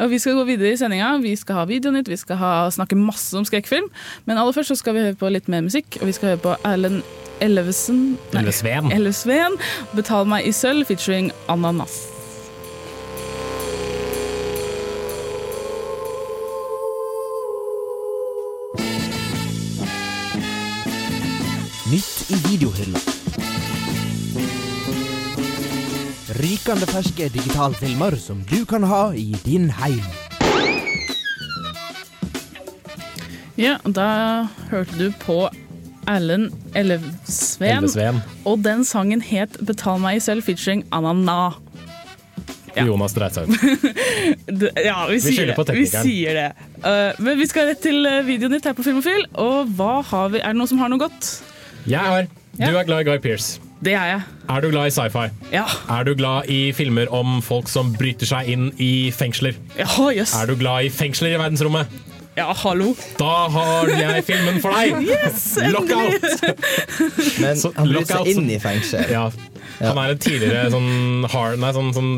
Og vi skal gå videre i sendinga. Vi skal ha Videonytt, vi skal ha, snakke masse om skrekkfilm. Men aller først så skal vi høre på litt mer musikk, og vi skal høre på Erlend Ellevesen nei, Ellefsven. Ellefsven. 'Betal meg i sølv' featuring Ananas. Nytt i videohylla. Rykende ferske digitalfilmer som du kan ha i din heim. Ja, da hørte du på Erlend Ellefsven. Ellefsven. Og den sangen het 'Betal meg selv' featuring Anana. Jonas Dreishaug. [laughs] Ja, vi, Vi sier det. på Vi sier det. Uh, men vi skal rett til videoen ditt her på Filmofil. Og hva har vi? Er det noen som har noe godt? Jeg har. Ja. Du er glad i Guy Pearce. Det er jeg. Er du glad i sci-fi? Ja. Er du glad i filmer om folk som bryter seg inn i fengsler? Ja, jøss. Er du glad i fengsler i verdensrommet? Ja, hallo. Da har jeg filmen for deg! Yes! Lockout! Men han bryter seg inn i fengsel. Ja. Han er en tidligere sånn, hard, nei, sånn, sånn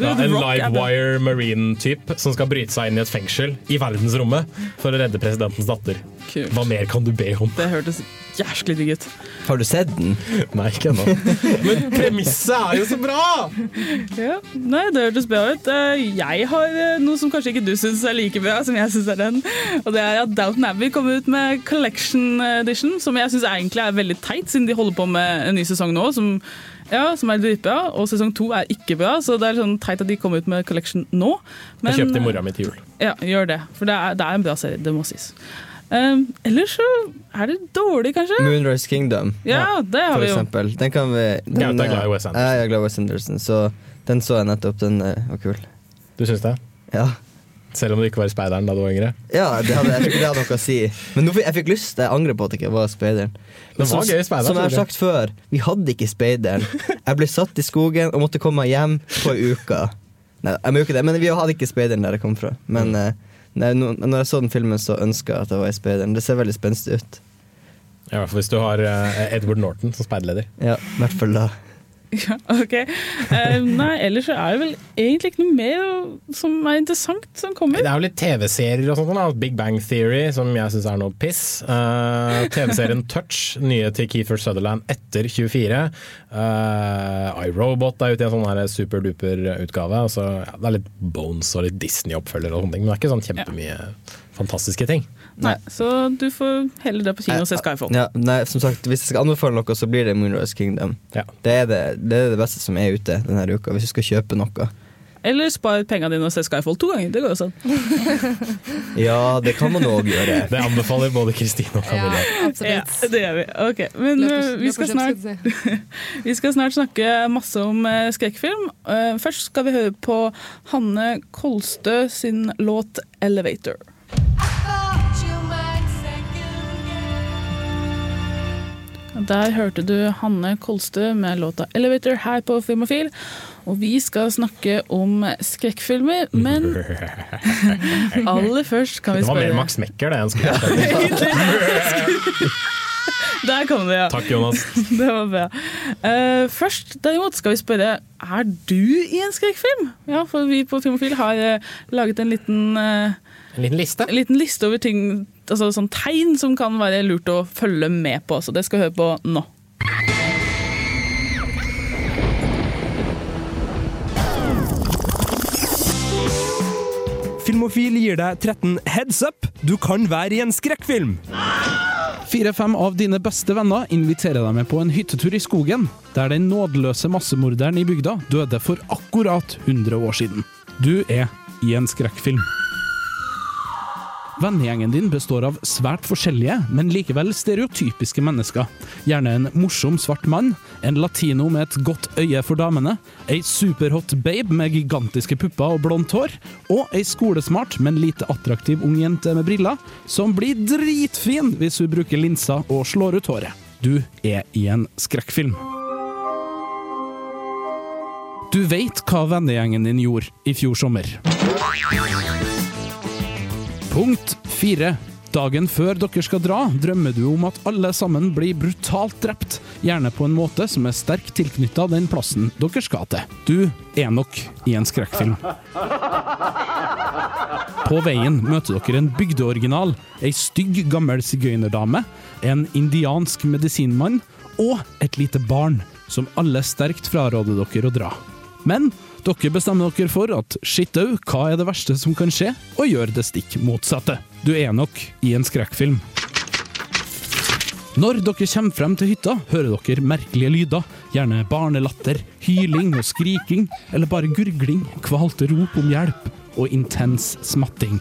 ja, En livewire marine-type som skal bryte seg inn i et fengsel i verdensrommet for å redde presidentens datter. Kult. Hva mer kan du be om? Det hørtes jæsklig digg ut. Har du sett den? Nei, ikke ennå. [laughs] Men premisset er jo så bra! Ja, nei, det hørtes bra ut. Eh, Jeg har eh, noe som kanskje ikke du syns er like bra, som jeg syns er den. Og det er at Downton Abbey kommer ut med Collection Edition, som jeg syns egentlig er veldig teit, siden de holder på med en ny sesong nå. som ja, som er dritbra, og sesong to er ikke bra, så det er sånn teit at de kommer ut med Collection nå. Jeg kjøpte i mora mi til jul. Ja, gjør det, for det er, det er en bra serie, det må sies. Um, ellers så er det dårlig, kanskje. Moonrise Kingdom, Ja, det har for vi jo. eksempel. Den kan vi den, Gaute er glad i Wes Anderson. Jeg er glad i Wes Anderson, så den så jeg nettopp. Den eh, var kul. Du syns det? Ja. Selv om du ikke var i speideren da du var yngre? Ja, det hadde, jeg tror ikke det hadde noe å si. Men nå, jeg fikk lyst, jeg angrer på at jeg ikke var speideren. Men som- gøy i speideren, Som jeg har sagt før, vi hadde ikke speideren. Jeg ble satt i skogen og måtte komme meg hjem på ei uke. Nei, jeg må jo ikke det, men vi hadde ikke speideren der jeg kom fra. Men mm. nei, når jeg så den filmen, så ønska jeg at jeg var i speideren. Det ser veldig spenstig ut. Ja, i hvert fall hvis du har eh, Edward Norton som speiderleder. Ja, i hvert fall da. [laughs] Ja, ok. Uh, nei, ellers er det vel egentlig ikke noe mer som er interessant som kommer. Det er jo litt TV-serier og sånt. Big Bang Theory, som jeg syns er noe piss. Uh, TV-serien Touch, nye til Keefer Sutherland etter 24. Uh, iRobot er ute i en sånn her superduper utgave. Altså, ja, det er litt Bones og litt Disney-oppfølger og sånne ting, men det er ikke sånn kjempemye fantastiske ting. Nei, så du får heller dra på kino og se Skyfall. Ja, nei, som sagt, Hvis jeg skal anbefale noe, så blir det Moonrise Kingdom. Ja. Det, er det, det er det beste som er ute denne uka, hvis du skal kjøpe noe. Eller spar pengene dine og se Skyfall to ganger. Det går jo sånn. [laughs] Ja, det kan man òg gjøre. Det anbefaler både Kristine og Camilla. Ja, det gjør vi. Ok, Men Løp eh, vi, skal snart, [laughs] vi skal snart snakke masse om eh, skrekkfilm. Eh, først skal vi høre på Hanne Kolstø sin låt 'Elevator'. Der hørte du Hanne Kolstø med låta 'Elevator' her på Filmofil. Og vi skal snakke om skrekkfilmer, men [laughs] aller først kan vi spørre Det var mer Max Mekker, det. enn skrekkfilmer. [laughs] Der kom det, ja. Takk, Jonas. [laughs] Det var bra. Uh, først derimot skal vi spørre Er du i en skrekkfilm? Ja, for vi på Filmofil har uh, laget en liten, uh, En liten liste. en liten liste over ting altså, sånn tegn som kan være lurt å følge med på. Så det skal vi høre på nå. Filmofil gir deg 13 heads up. Du kan være i en skrekkfilm. Fire-fem av dine beste venner inviterer deg med på en hyttetur i skogen, der den nådeløse massemorderen i bygda døde for akkurat 100 år siden. Du er i en skrekkfilm. Vennegjengen din består av svært forskjellige, men likevel stereotypiske mennesker. Gjerne en morsom svart mann, en latino med et godt øye for damene, ei superhot babe med gigantiske pupper og blondt hår, og ei skolesmart, men lite attraktiv ung jente med briller, som blir dritfin hvis hun bruker linser og slår ut håret. Du er i en skrekkfilm. Du veit hva vennegjengen din gjorde i fjor sommer. Punkt fire. Dagen før dere skal dra, drømmer du om at alle sammen blir brutalt drept, gjerne på en måte som er sterkt tilknytta den plassen dere skal til. Du er nok i en skrekkfilm. På veien møter dere en bygdeoriginal, ei stygg, gammel sigøynerdame, en indiansk medisinmann og et lite barn, som alle sterkt fraråder dere å dra. Men dere bestemmer dere for at shit au, hva er det verste som kan skje, og gjør det stikk motsatte. Du er nok i en skrekkfilm. Når dere kommer frem til hytta, hører dere merkelige lyder. Gjerne barnelatter, hyling og skriking, eller bare gurgling, kvalte rop om hjelp og intens smatting.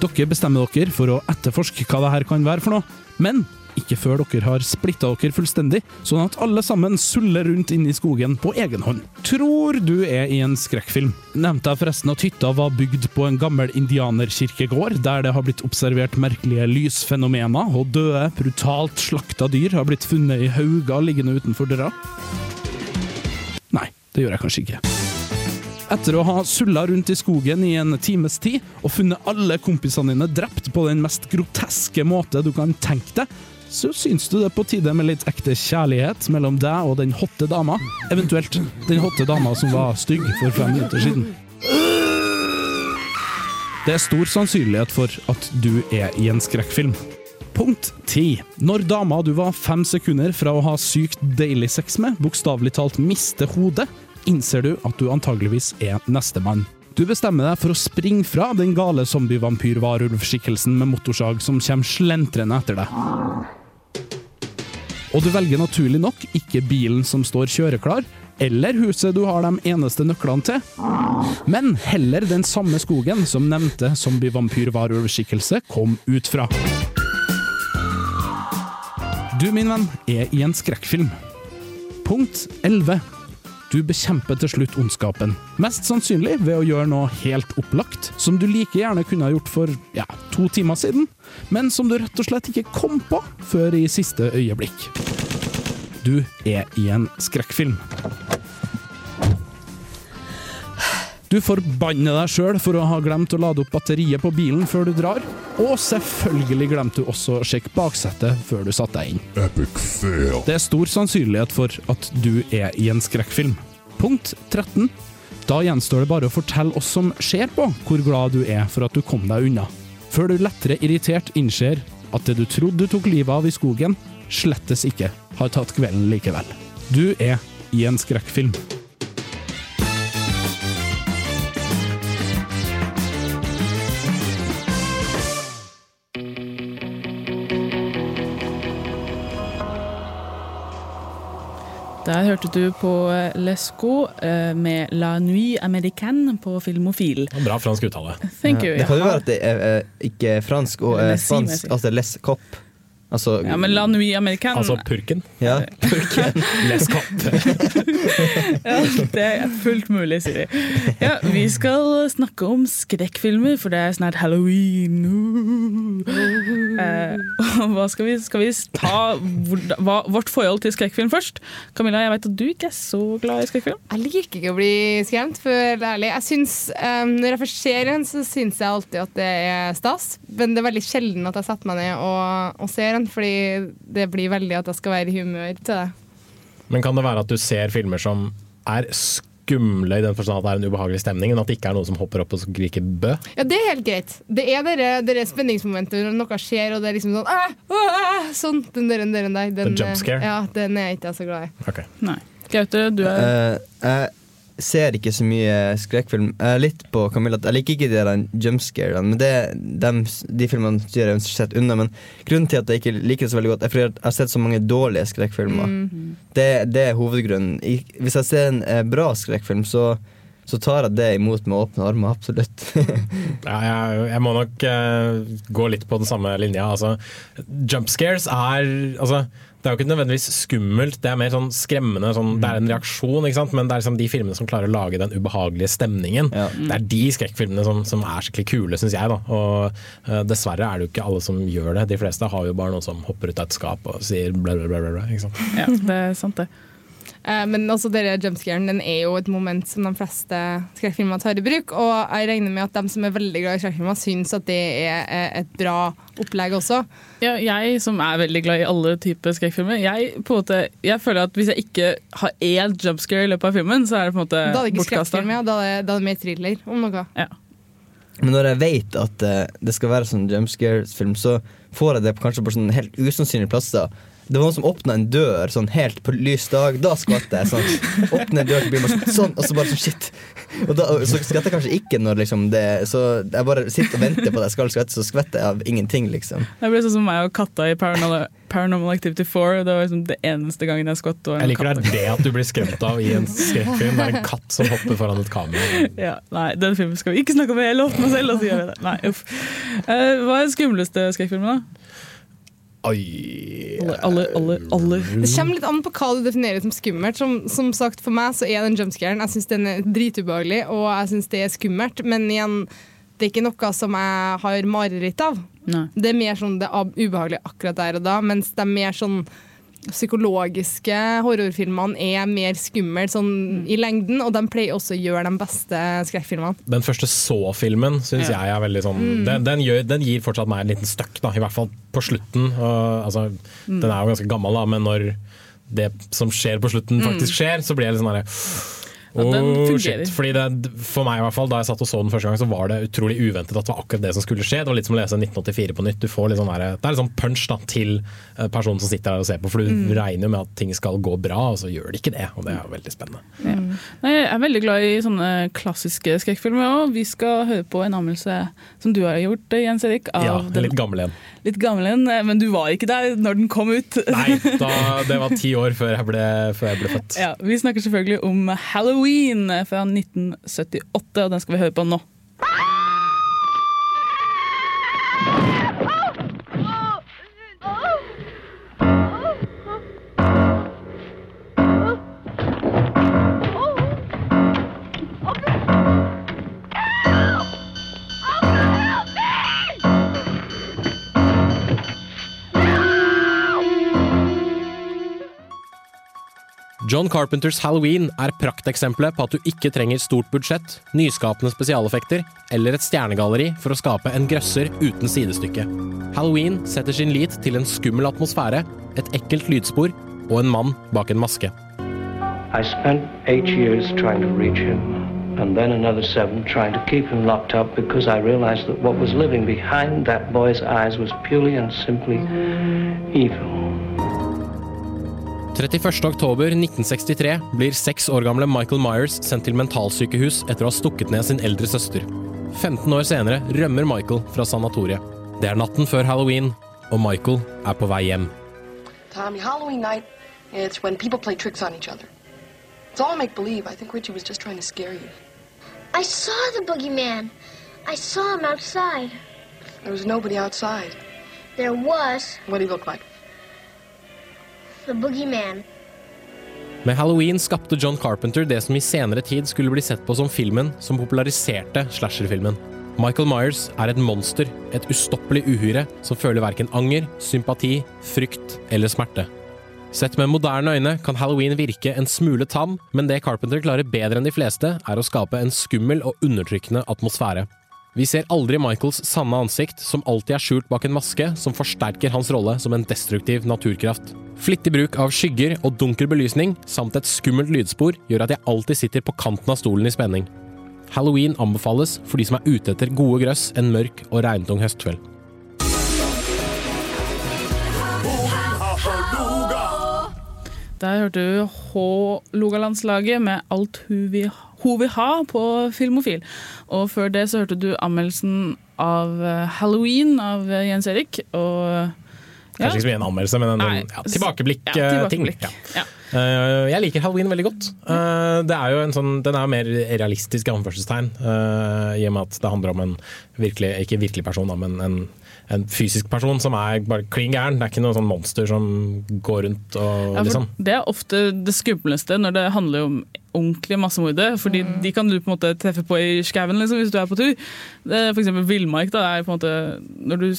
Dere bestemmer dere for å etterforske hva det her kan være for noe, men ikke før dere har splitta dere fullstendig, sånn at alle sammen suller rundt inne i skogen på egen hånd. Tror du er i en skrekkfilm. Nevnte jeg forresten at hytta var bygd på en gammel indianerkirkegård, der det har blitt observert merkelige lysfenomener, og døde, brutalt slakta dyr har blitt funnet i hauger liggende utenfor døra? Nei, det gjør jeg kanskje ikke. Etter å ha sulla rundt i skogen i en times tid og funnet alle kompisene dine drept på den mest groteske måte du kan tenke deg, så syns du det er på tide med litt ekte kjærlighet mellom deg og den hotte dama. Eventuelt den hotte dama som var stygg for fem minutter siden. Det er stor sannsynlighet for at du er i en skrekkfilm. Punkt 10. Når dama du var fem sekunder fra å ha sykt deilig sex med, bokstavelig talt mister hodet, innser du at du antageligvis er nestemann. Du bestemmer deg for å springe fra den gale zombie-vampyr-varulvskikkelsen med motorsag som kommer slentrende etter deg. Og du velger naturlig nok ikke bilen som står kjøreklar, eller huset du har de eneste nøklene til, men heller den samme skogen som nevnte zombie-vampyr-varulvskikkelse kom ut fra. Du, min venn, er i en skrekkfilm. Punkt 11. Du bekjemper til slutt ondskapen. Mest sannsynlig ved å gjøre noe helt opplagt, som du like gjerne kunne ha gjort for ja, to timer siden, men som du rett og slett ikke kom på før i siste øyeblikk. Du er i en skrekkfilm. Du forbanner deg sjøl for å ha glemt å lade opp batteriet på bilen før du drar, og selvfølgelig glemte du også å sjekke baksetet før du satte deg inn. Epic fail. Det er stor sannsynlighet for at du er i en skrekkfilm. Punkt 13. Da gjenstår det bare å fortelle oss som ser på, hvor glad du er for at du kom deg unna. Før du lettere irritert innser at det du trodde du tok livet av i skogen, slettes ikke har tatt kvelden likevel. Du er i en skrekkfilm. Der hørte du på Lesco eh, med La Nuit Américaine på Filmofil. Bra fransk uttale. Thank you. Det kan jo være at det er eh, ikke fransk og eh, spansk, altså les cop. Altså, Ja, men La Nui American Altså purken. Ja, [laughs] purken. Les cop. [laughs] Ja, det er fullt mulig, sier de. Ja, vi skal snakke om skrekkfilmer, for det er snart halloween. Eh, [laughs] hva skal vi, skal vi ta hva, vårt forhold til skrekkfilm først? Camilla, jeg vet at du ikke er så glad i skrekkfilm. Jeg liker ikke å bli skremt, for å være ærlig. Jeg synes, um, når jeg først ser en, så syns jeg alltid at det er stas. Men det er veldig sjelden at jeg setter meg ned og, og ser en, fordi det blir veldig at jeg skal være i humør til det. Men kan det være at du ser filmer som er skumle i den forstand at det er en ubehagelig stemning, men at det ikke er noen som hopper opp og skriker bø. Ja, det er helt greit. Det er dere, dere spenningsmomenter når noe skjer, og det er liksom sånn Åh! ah, Sånn, den der, den der, den. Den, The jump scare? Ja, den er ikke jeg så glad i. Nei. Gaute, du er Eh, jeg ser ikke så mye skrekkfilm. Jeg er litt på Camilla Jeg liker ikke de der jumpscarene, men det, dem- de filmene styrer jeg sett unna. Men grunnen til at jeg ikke liker det så veldig godt, er fordi jeg har sett så mange dårlige skrekkfilmer. Mhm. Det, det er hovedgrunnen. Hvis jeg ser en eh, bra skrekkfilm, så, så tar jeg det imot med åpne armer. Absolutt. [laughs] Ja, jeg, jeg må nok uh, gå litt på den samme linja. Altså, jump scares er altså, Det er jo ikke nødvendigvis skummelt, det er mer sånn skremmende. Sånn, det er en reaksjon, ikke sant? men det er liksom de filmene som klarer å lage den ubehagelige stemningen. Det er de skrekkfilmene som, som er skikkelig kule, syns jeg. Da. Og uh, dessverre er det jo ikke alle som gjør det. De fleste har jo bare noen som hopper ut av et skap og sier bla, bla, bla. bla, bla? Ja, [laughs] det er sant, det. Eh, Men altså, jumpscaren den er jo et moment som de fleste skrekkfilmer tar i bruk. Og jeg regner med at de som er veldig glad i skrekkfilmer, syns at det er eh, et bra opplegg også. Ja, jeg som er veldig glad i alle typer skrekkfilmer, jeg, på en måte, jeg føler at hvis jeg ikke har én jumpscare i løpet av filmen, så er det på en måte Da er det ikke bortkasta. skrekkfilm, ja. Da er det, er mer thriller om noe. Men når jeg vet at eh, det skal være sånn jumpscare-film, så får jeg det kanskje på sånn helt usannsynlige plasser. Det var noen som åpna en dør sånn helt på lys dag. Da skvatt jeg. Sånn. Åpne en dør, til bilen, sånn, og så bare sånn shit. Og da, så skvetter jeg kanskje ikke når liksom det Så jeg bare sitter og venter på at jeg skal skvette, så skvetter jeg av ingenting, liksom. Det ble sånn som meg og katta i Paranormal, Paranormal Activity 4. Det var liksom det eneste gangen jeg skvatt. Jeg liker katt. det er det at du blir skremt av i en skrekkfilm. Det er en katt som hopper foran et kamera. [laughs] Ja, nei, den filmen skal vi ikke snakke om. Jeg lovte meg selv, og så gjør vi det. Nei, uff. Uh, hva er den skumleste skrekkfilmen, da? Oi Alle, alle, alle, alle. Det kommer litt an på hva du definerer som skummelt. Som, som sagt, For meg så er den jumpscaren Jeg syns den er dritubehagelig, og jeg syns det er skummelt. Men igjen, det er ikke noe som jeg har mareritt av. Det er mer sånn det er ubehagelig akkurat der og da, mens det er mer sånn psykologiske horrorfilmene er mer skumle sånn i lengden, og de pleier også å gjøre de beste skrekkfilmene. Den første Så-filmen syns Ja. jeg er veldig sånn Mm. den, den, gjør, den gir fortsatt meg en liten støkk, da, i hvert fall på slutten. Og, altså, Mm. Den er jo ganske gammel, da, men når det som skjer på slutten, Mm. faktisk skjer, så blir jeg litt sånn herre Ja, den Oh, fungerer. shit. Fordi det, for meg i hvert fall, Da jeg satt og så den første gang, så var det utrolig uventet at det var akkurat det som skulle skje. Det var litt som å lese 1984 på nytt. Du får sånn der, det er litt sånn punch da, til eh, personen som sitter der og ser på, for du Mm. regner med at ting skal gå bra, og så gjør det ikke det. Og det er veldig spennende. Ja. Nei, jeg er veldig glad i sånne klassiske skrekkfilmer òg. Vi skal høre på en anmeldelse som du har gjort, Jens Erik. Av Ja, litt gammel igjen. litt gammel en, men du var ikke der når den kom ut. Nei, [laughs] da, det var ti år før jeg ble, før jeg ble født. Ja, vi snakker selvfølgelig om Halloween fra 1978, og den skal vi høre på nå. John Carpenters Halloween er prakteksempelet på at du ikke trenger stort budsjett, nyskapende spesialeffekter eller et stjernegalleri for å skape en grøsser uten sidestykke. Halloween setter sin lit til en skummel atmosfære, et ekkelt lydspor og en mann bak en maske. I spent eight years trying to reach him, and then another seven trying to keep him locked up because I realized that what was living behind that boy's eyes was purely and simply evil. 31. oktober 1963 blir seks år gamle Michael Myers sendt til mentalsykehus etter å ha stukket ned sin eldre søster. 15 år senere rømmer Michael fra sanatoriet. Det er natten før halloween, og Michael er på vei hjem. Tommy, Halloween night, it's when people play tricks on each other. It's all make believe. I think Richie was just trying to scare you. I saw the boogeyman. I saw him outside. There was nobody outside. There was What did he look like? The boogeyman. Med Halloween skapte John Carpenter det som i senere tid skulle bli sett på som filmen som populariserte slasherfilmen. Michael Myers er et monster, et ustoppelig uhyre som føler verken anger, sympati, frykt eller smerte. Sett med moderne øyne kan Halloween virke en smule tam, men det Carpenter klarer bedre enn de fleste, er å skape en skummel og undertrykkende atmosfære. Vi ser aldri Michaels sanne ansikt, som alltid er skjult bak en maske som forsterker hans rolle som en destruktiv naturkraft. Flittig bruk av skygger og dunkel belysning, samt et skummelt lydspor, gjør at jeg alltid sitter på kanten av stolen i spenning. Halloween anbefales for de som er ute etter gode grøss en mørk og regntung høstkveld. Der hørte du H-Logalandslaget med alt hun vil, hun vil ha på Filmofil. Og før det så hørte du anmeldelsen av eh, Halloween av eh, Jens Erik. Og Kanskje ikke så mye en anmeldelse, men en ja, tilbakeblikk-ting. Ja, tilbakeblikk. Ja. jeg liker halloween veldig godt. Uh, det er jo en sånn, den er jo mer realistisk i anførselstegn, uh, i og med at det handler om en virkelig, ikke virkelig person, da, men en, en fysisk person som er bare klin gæren. Det er ikke noe sånn monster som går rundt og Ja, for liksom Det er ofte det skumleste når det handler om ordentlige massemordere. Fordi de kan du på en måte treffe på i skauen liksom, hvis du er på tur. Det er For eksempel villmark. da, er på en måte Når du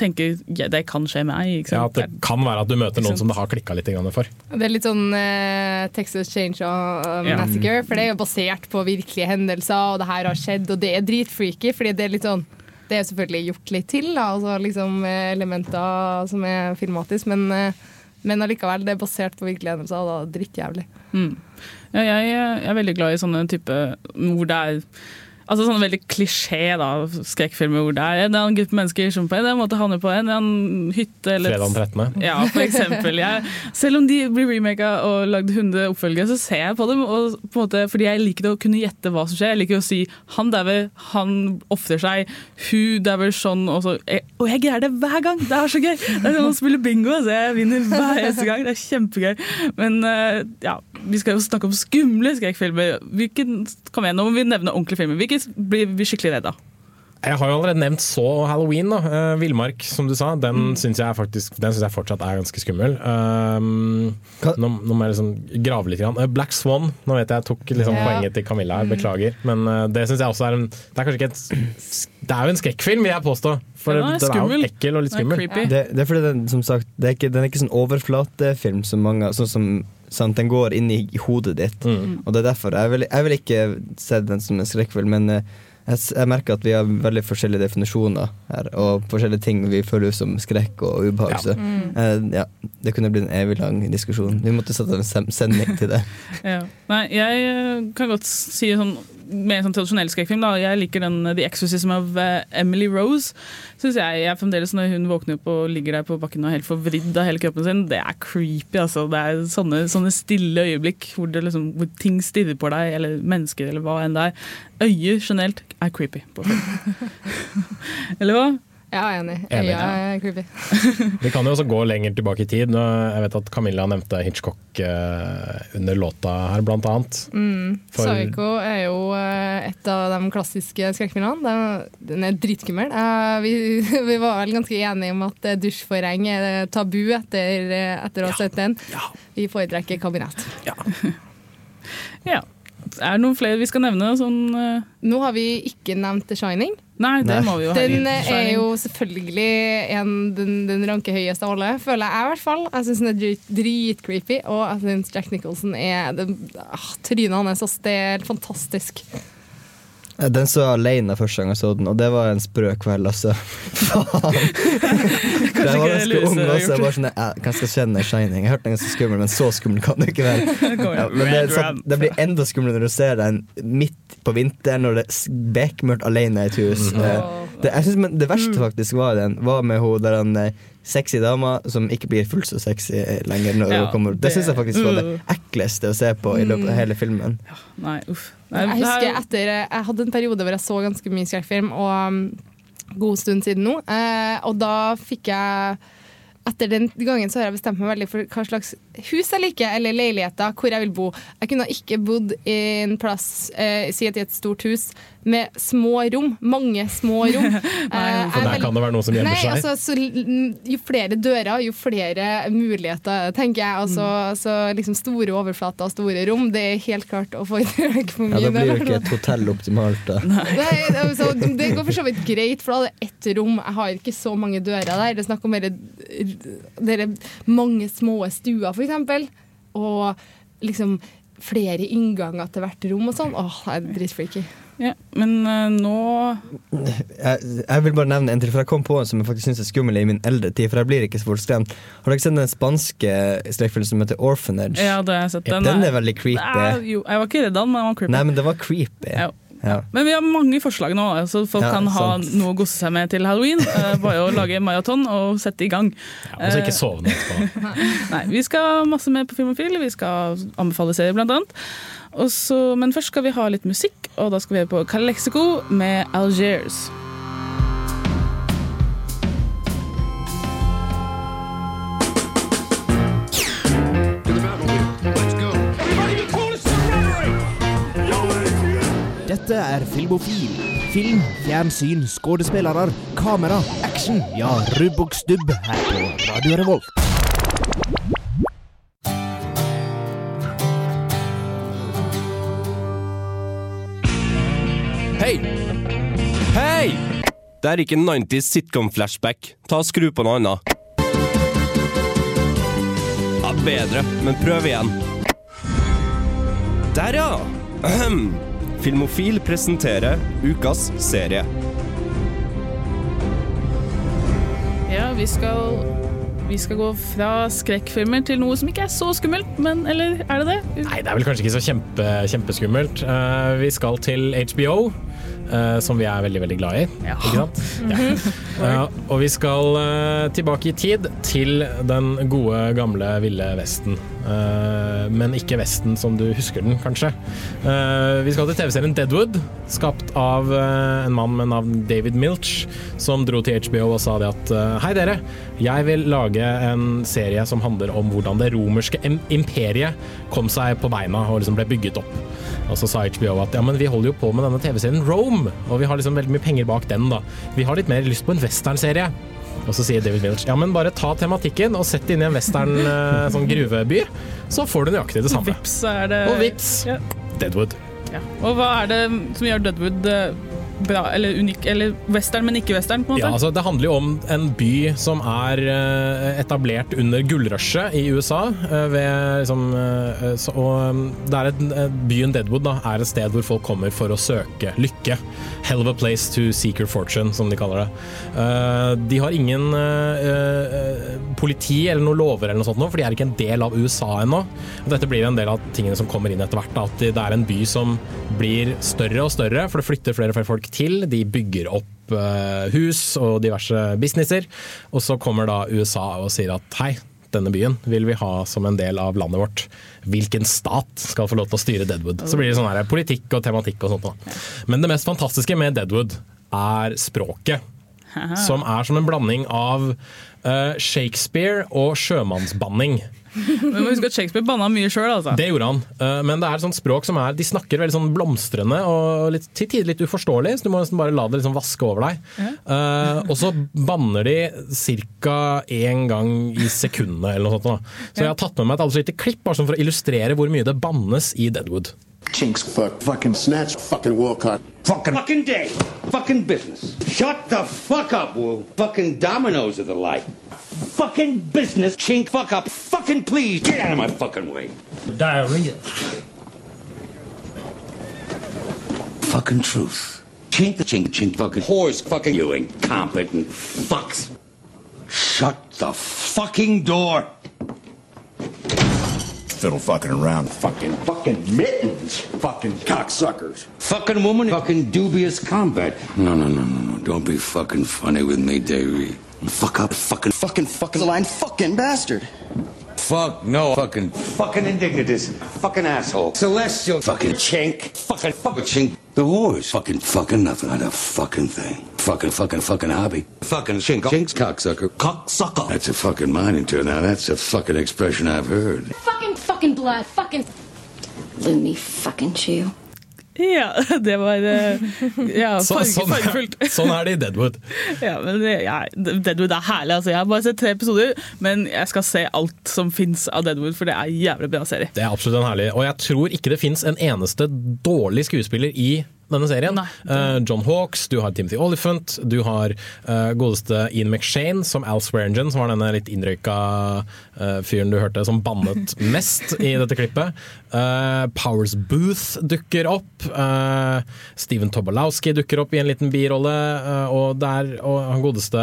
tenker ja, det kan skje meg. Ikke ja, at Det kan være at du møter noen som det har klikka litt grann for. Det er litt sånn eh, Texas Change of Massacre, for det er jo basert på virkelige hendelser, og det her har skjedd, og det er dritfreaky, fordi det er litt sånn Det er selvfølgelig gjort litt til, da, altså liksom eh, elementer som er filmatisk, men, eh, men allikevel, det er basert på virkelige hendelser, og da drittjævlig. Mm. Ja, jeg, jeg er veldig glad i sånne type hvor det er Altså sånn veldig klisjé da, skrekkfilmer hvor det er en annen gruppe mennesker som på en måte havner på en annen hytte eller Fredag den 13. [laughs] Ja, for eksempel. Jeg, selv om de blir remaka og lagd 100 oppfølgere, så ser jeg på dem og på en måte, fordi jeg liker å kunne gjette hva som skjer. Jeg liker å si 'han dauer', 'han ofrer seg', 'hun dauer sånn', og så jeg, Og jeg greier det hver gang! Det er så gøy! Det er som å spille bingo, så jeg vinner hver eneste gang. Det er kjempegøy. Men eh, ja, vi skal jo snakke om skumle skrekkfilmer. Hvilken, kom igjen, nå må vi nevne ordentlige filmer. Hvilke blir vi skikkelig redda? Jeg har jo allerede nevnt så Halloween. da. Eh, Villmark, som du sa, den syns jeg faktisk Den synes jeg fortsatt er ganske skummel. Um, nå, nå må jeg liksom grave litt. Grann. Eh, Black Swan, nå vet jeg jeg tok liksom yeah. poenget til Camilla her, beklager. Men uh, det syns jeg også er en Det er kanskje ikke et Det er jo en skrekkfilm, vil jeg påstå. For Den den er er, jo ekkel og litt skummel. Det, det er fordi den, som sagt, det er ikke, den er ikke sånn overflatefilm som mange Sånn som sant, Den går inn i hodet ditt. Mm. Og det er derfor Jeg vil, jeg vil ikke se den som en skrekkfilm, men eh, jeg, jeg merker at vi har veldig forskjellige definisjoner her, og forskjellige ting vi føler som skrekk og ubehag. Ja. Så Mm. eh, ja, det kunne blitt en evig lang diskusjon. Vi måtte sette en sending til det. [laughs] Ja. Nei, jeg eh, kan godt si sånn en sånn tradisjonell skrekkfilm. Jeg liker den The Exorcism of eh, Emily Rose. Synes jeg, jeg fremdeles Når hun våkner opp og ligger der på bakken og helt forvridd av hele kroppen sin, det er creepy. altså Det er sånne, sånne stille øyeblikk hvor, liksom, hvor ting stirrer på deg, eller mennesker, eller hva enn det er. Øyer generelt er creepy på [laughs] eller hva? Ja, jeg er enig. Enig, Øya ja. er creepy. [laughs] Vi kan jo også gå lenger tilbake i tid. Jeg vet at Camilla nevnte Hitchcock eh, under låta her, blant annet. Mm. For- Psycho er jo eh, et av de klassiske skrekkfilmene. Den- er dritskummel. Eh, Vi, [laughs] vi var vel ganske enige om at dusjforheng er tabu etter, etter å ha sett den. Vi foretrekker kabinett. Ja. [laughs] Er det noen flere vi skal nevne? Sånn, uh... Nå har vi ikke nevnt The Shining. Nei, det må vi jo. Den eh, er jo selvfølgelig en, den, den ranke høyeste av alle, føler jeg i hvert fall. Jeg syns den er drit, dritcreepy, og jeg syns Jack Nicholson er det, ah, Trynet hans det er helt fantastisk. Den så jeg alene første gang jeg så den, og det var en sprø kveld, altså. [laughs] Faen! Jeg var ganske ung også. Jeg bare sånn, jeg, hva skal kjenne Shining? Jeg hørte den ganske skummel, men så skummel kan det ikke være. [laughs] Ja, men det, er sånn, det blir enda skumlere når du ser den midt på vinteren, når det er bekmørkt alene i et hus. Mhm. Eh, Det, jeg synes, men det verste faktisk var den Var med hun der han eh, sexy dama som ikke blir fullt så sexy eh, lenger. Når Ja, hun kommer. Det, det- syns jeg faktisk var det Uh. ekleste å se på i løpet av hele filmen. Nei, uff. Jeg husker er- etter Jeg hadde en periode hvor jeg så ganske mye skrekkfilm, og um, god stund siden nå. Eh, og da fikk jeg etter den gangen så har jeg bestemt meg veldig for hva slags hus jeg liker, eller leiligheter, hvor jeg vil bo. Jeg kunne ikke bodd i en plass, eh, si at i et stort hus, med små rom. Mange små [laughs] rom. nei, For der kan det være noe som gjemmer seg. altså, så, jo flere dører, jo flere muligheter, tenker jeg. Altså, så liksom store overflater og store rom, det er helt klart å foretrekke [laughs] for Ja, det da blir jo ikke et hotell optimalt, da. [laughs] Nei, altså, det går for så vidt greit, for da er det ett rom. Jeg har ikke så mange dører der. Det er snakk om dere, dere mange små stuer, eksempel. Og liksom flere innganger til hvert rom og sånn. Åh, det er dritfreaky. Ja, men uh, nå Jeg, jeg vil bare nevne en til, for jeg kom på en som jeg faktisk syns er skummel i min eldre tid. For jeg blir ikke så fort skremt. Har dere sett den spanske skrekkfilmen som heter Orphanage? Ja, det har jeg sett. Den, den er veldig creepy. Er, jo, jeg var ikke redd den, men den var creepy. Nei, men det var creepy. Ja. Ja. Men vi har mange forslag nå, så folk Ja, kan ha sant. noe å gosse seg med til halloween. Eh, bare å lage maraton og sette i gang. Og så ikke Eh, sove noe etterpå. [laughs] Nei, vi skal masse mer på Filmofil. Vi skal anbefale serier, blant annet. Også, men først skal vi ha litt musikk, og da skal vi høre på Calexico med Algiers. Dette er Filmofil. Film, fjernsyn, skuespillere, kamera, action. Ja, rubb og stubb her på Radio Revolt. Hei! Hei! Det er ikke 90s sitcom-flashback. Ta og Skru på noe annet. Ja, bedre, men prøv igjen. Der, ja! Filmofil presenterer ukas serie. Ja, vi skal, vi skal gå fra skrekkfilmer til noe som ikke er så skummelt, men eller er det det? Nei, det er vel kanskje ikke så kjempe, kjempeskummelt. Uh, vi skal til HBO, uh, som vi er veldig, veldig glad i. Ikke sant? Ja. uh, og vi skal eh, tilbake i tid til den gode, gamle, ville Vesten. Eh, men ikke Vesten som du husker den, kanskje. Eh, vi skal til TV-serien Deadwood, skapt av eh, en mann med navn David Milch, som dro til HBO og sa det at hei dere, jeg vil lage en serie som handler om hvordan det romerske imperiet kom seg på beina og liksom ble bygget opp. Og så sa HBO at ja, men vi holder jo på med denne TV-serien Rome, og vi har liksom veldig mye penger bak den, da. Vi har litt mer lyst på en westernserie. Og så sier David Milch ja, men bare ta tematikken og sett det inn i en western eh, [laughs] sånn gruveby, så får du nøyaktig det samme. Vips er det Og vips. Ja. Deadwood. Ja. Og hva er det som gjør Deadwood eh, bra, eller unik, eller western, men ikke western, på en måte? Ja, altså Det handler jo om en by som er eh, etablert under gullrushet i USA. eh, ved, liksom, eh, og det er et, Byen Deadwood da, er et sted hvor folk kommer for å søke lykke. Hell of a place to seek your fortune, som de kaller det. De har ingen politi eller noen lover, eller noe sånt for de er ikke en del av USA ennå. Dette blir en del av tingene som kommer inn etter hvert. da, At det er en by som blir større og større, for det flytter flere og flere folk til. De bygger opp eh, hus og diverse businesser. Og så kommer da USA og sier at hei, denne byen vil vi ha som en del av landet vårt. Hvilken stat skal få lov til å styre Deadwood? Så blir det sånn her politikk og tematikk og sånt. Da. Men det mest fantastiske med Deadwood er språket. Som er som en blanding av eh, Shakespeare og sjømannsbanning. Men må huske at Shakespeare banna mye sjøl, altså. Det gjorde han, eh, men det er et sånt språk som er De snakker veldig sånn blomstrende og litt, til tider litt uforståelig, så du må nesten bare la det liksom vaske over deg. Eh, og så banner de ca. én gang i sekundet eller noe sånt. Da. Så jeg har tatt med meg et aldri lite klipp bare sånn for å illustrere hvor mye det bannes i Deadwood. Chinks fuck, fucking snatch, fucking Walcott. Fucking fucking day. Fucking business. Shut the fuck up, Woo. Fucking dominoes are the light. Fucking business. Chink fuck up. Fucking please. Get out of my fucking way. Diarrhea. Fucking truth. Chink the chink chink fucking whores fucking you incompetent fucks. Shut the fucking door. Fiddle fucking around. Fucking, fucking mittens. Fucking cocksuckers. Fucking woman. Fucking dubious combat. No, no, no, no, no. Don't be fucking funny with me, Davey. Fuck up. Fucking, fucking, fucking line. Fucking bastard. Fuck no. Fucking, fucking indignitous. Fucking asshole. Celestial. Fucking chink. Fucking, fucking chink. The whores. Fucking, fucking nothing. Not a fucking thing. Fucking, fucking, fucking hobby. Fucking chink. Chink's cocksucker. Cocksucker. That's a fucking mining term. Now that's a fucking expression I've heard. Fucking, fucking blood. Fucking. Loony fucking chew. Ja, [laughs] det var eh, ja, [laughs] Så, sånn, [laughs] sånn er det i Deadwood. Ja, men ja, Deadwood er herlig. Altså. Jeg har bare sett tre episoder, men jeg skal se alt som fins av Deadwood, for det er en jævlig bra serie. Det er absolutt en herlig Og jeg tror ikke det fins en eneste dårlig skuespiller i denne serien. Eh, John Hawks, du har Timothy Oliphant, du har eh, godeste Ian McShane som Al Swearingen, som var denne litt innrøyka eh, fyren du hørte som bannet [laughs] mest i dette klippet. Powers Booth dukker opp. Steven Tobolowski dukker opp i en liten birolle. og, der, og han godeste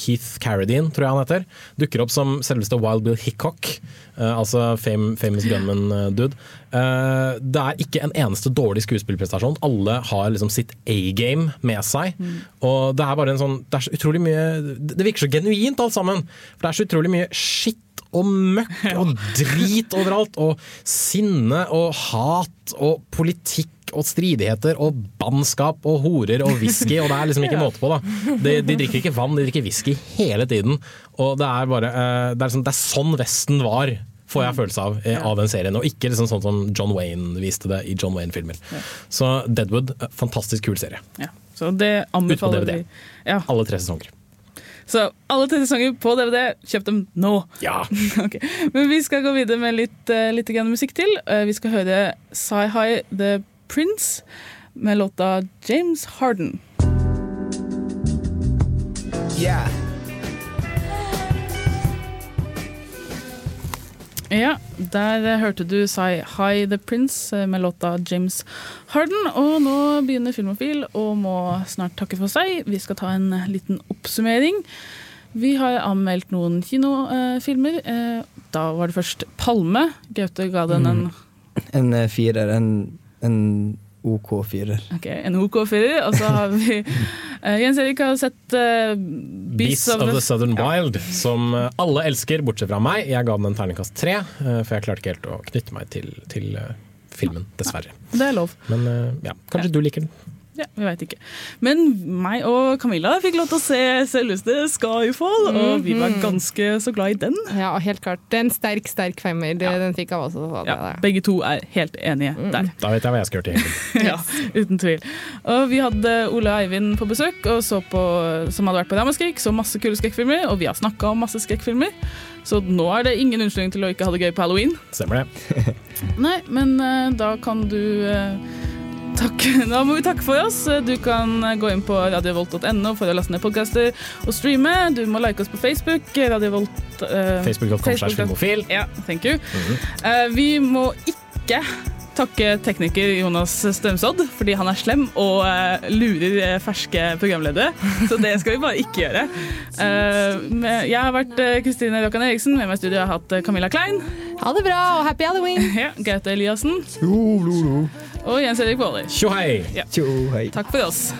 Keith Carradine, tror jeg han heter, dukker opp som selveste Wild Bill Hickok. Eh, altså fam, famous gunman-dude. Uh, det er ikke en eneste dårlig skuespillprestasjon. Alle har liksom sitt A-game med seg. Og det er bare en sånn Det er så utrolig mye Det virker så genuint alt sammen. For det er så utrolig mye skitt og møkk og drit overalt. Og sinne og hat og politikk og stridigheter og bannskap og horer og whisky, og det er liksom ikke [laughs] måte på, da. De, de drikker ikke vann, de drikker whisky hele tiden. Og det er bare eh, Det er, liksom, det er sånn Vesten var. Får jeg følelse av eh, av den serien, og ikke liksom sånn som John Wayne viste det i John Wayne-filmer. Så Deadwood, eh, fantastisk kul serie. Ja, så det Ut på anbefaler DVD. Ja. Alle tre sesonger. Så alle tre sesonger på DVD, kjøp dem nå! Ja. [laughs] okay. Men vi skal gå videre med litt, litt musikk til. Vi skal høre Sci-High The Prince med låta James Harden. Yeah. Ja, der hørte du si «Hi, The Prince eh, med låta James Harden. Og nå begynner Filmofil og må snart takke for seg. Vi skal ta en liten oppsummering. Vi har anmeldt noen kinofilmer. Eh, Da var det først Palme. Gaute ga den en En eh, firer. En, en OK firer. Ok, en OK-firer. Og så har vi uh, [laughs] Jens Erik har sett uh, Beasts of the Southern Wild, som eh, alle elsker, bortsett fra meg. Jeg ga den en terningkast tre, uh, for jeg klarte ikke helt å knytte meg til, til filmen, dessverre. Det er lov. Men ja, kanskje du liker den. Ja, vi veit ikke. Men meg og Camilla fikk lov til å se selveste Skyfall, og vi var Mhm. ganske så glad i den. Ja, helt klart. Det er en sterk, sterk femmer. Det, Den fikk jeg også. Så det, Ja, begge to er helt enige der. Da vet jeg hva jeg skal gjøre til helgen. [laughs] Ja, uten tvil. Og vi hadde Ole og Eivind på besøk, og så på, som hadde vært på Damaskrik, så masse kule skrekkfilmer, og vi har snakka om masse skrekkfilmer. Så nå er det ingen unnskyldning til å ikke ha det gøy på halloween. Stemmer det. [laughs] Nei, men uh, da kan du eh, takke Da må vi takke for oss. Du kan eh, gå inn på radiovolt.no for å laste ned podkaster og streame. Du må like oss på Facebook. Radiovolt uh, Facebook.com slash filmofil. Ja, thank you. Eh, vi må ikke takke tekniker Jonas Strømsodd, fordi han er slem og eh, lurer eh, ferske programledere. Så det skal vi bare ikke gjøre. Eh, men jeg har vært eh, Kristine Rokkan Eriksen. Med meg i studio har jeg hatt eh, Camilla Klein. Ha det bra, og happy halloween! [laughs] Ja, Gaute Eliassen. Og Jens Erik Våler. Tjo hei! Ja. Takk for oss.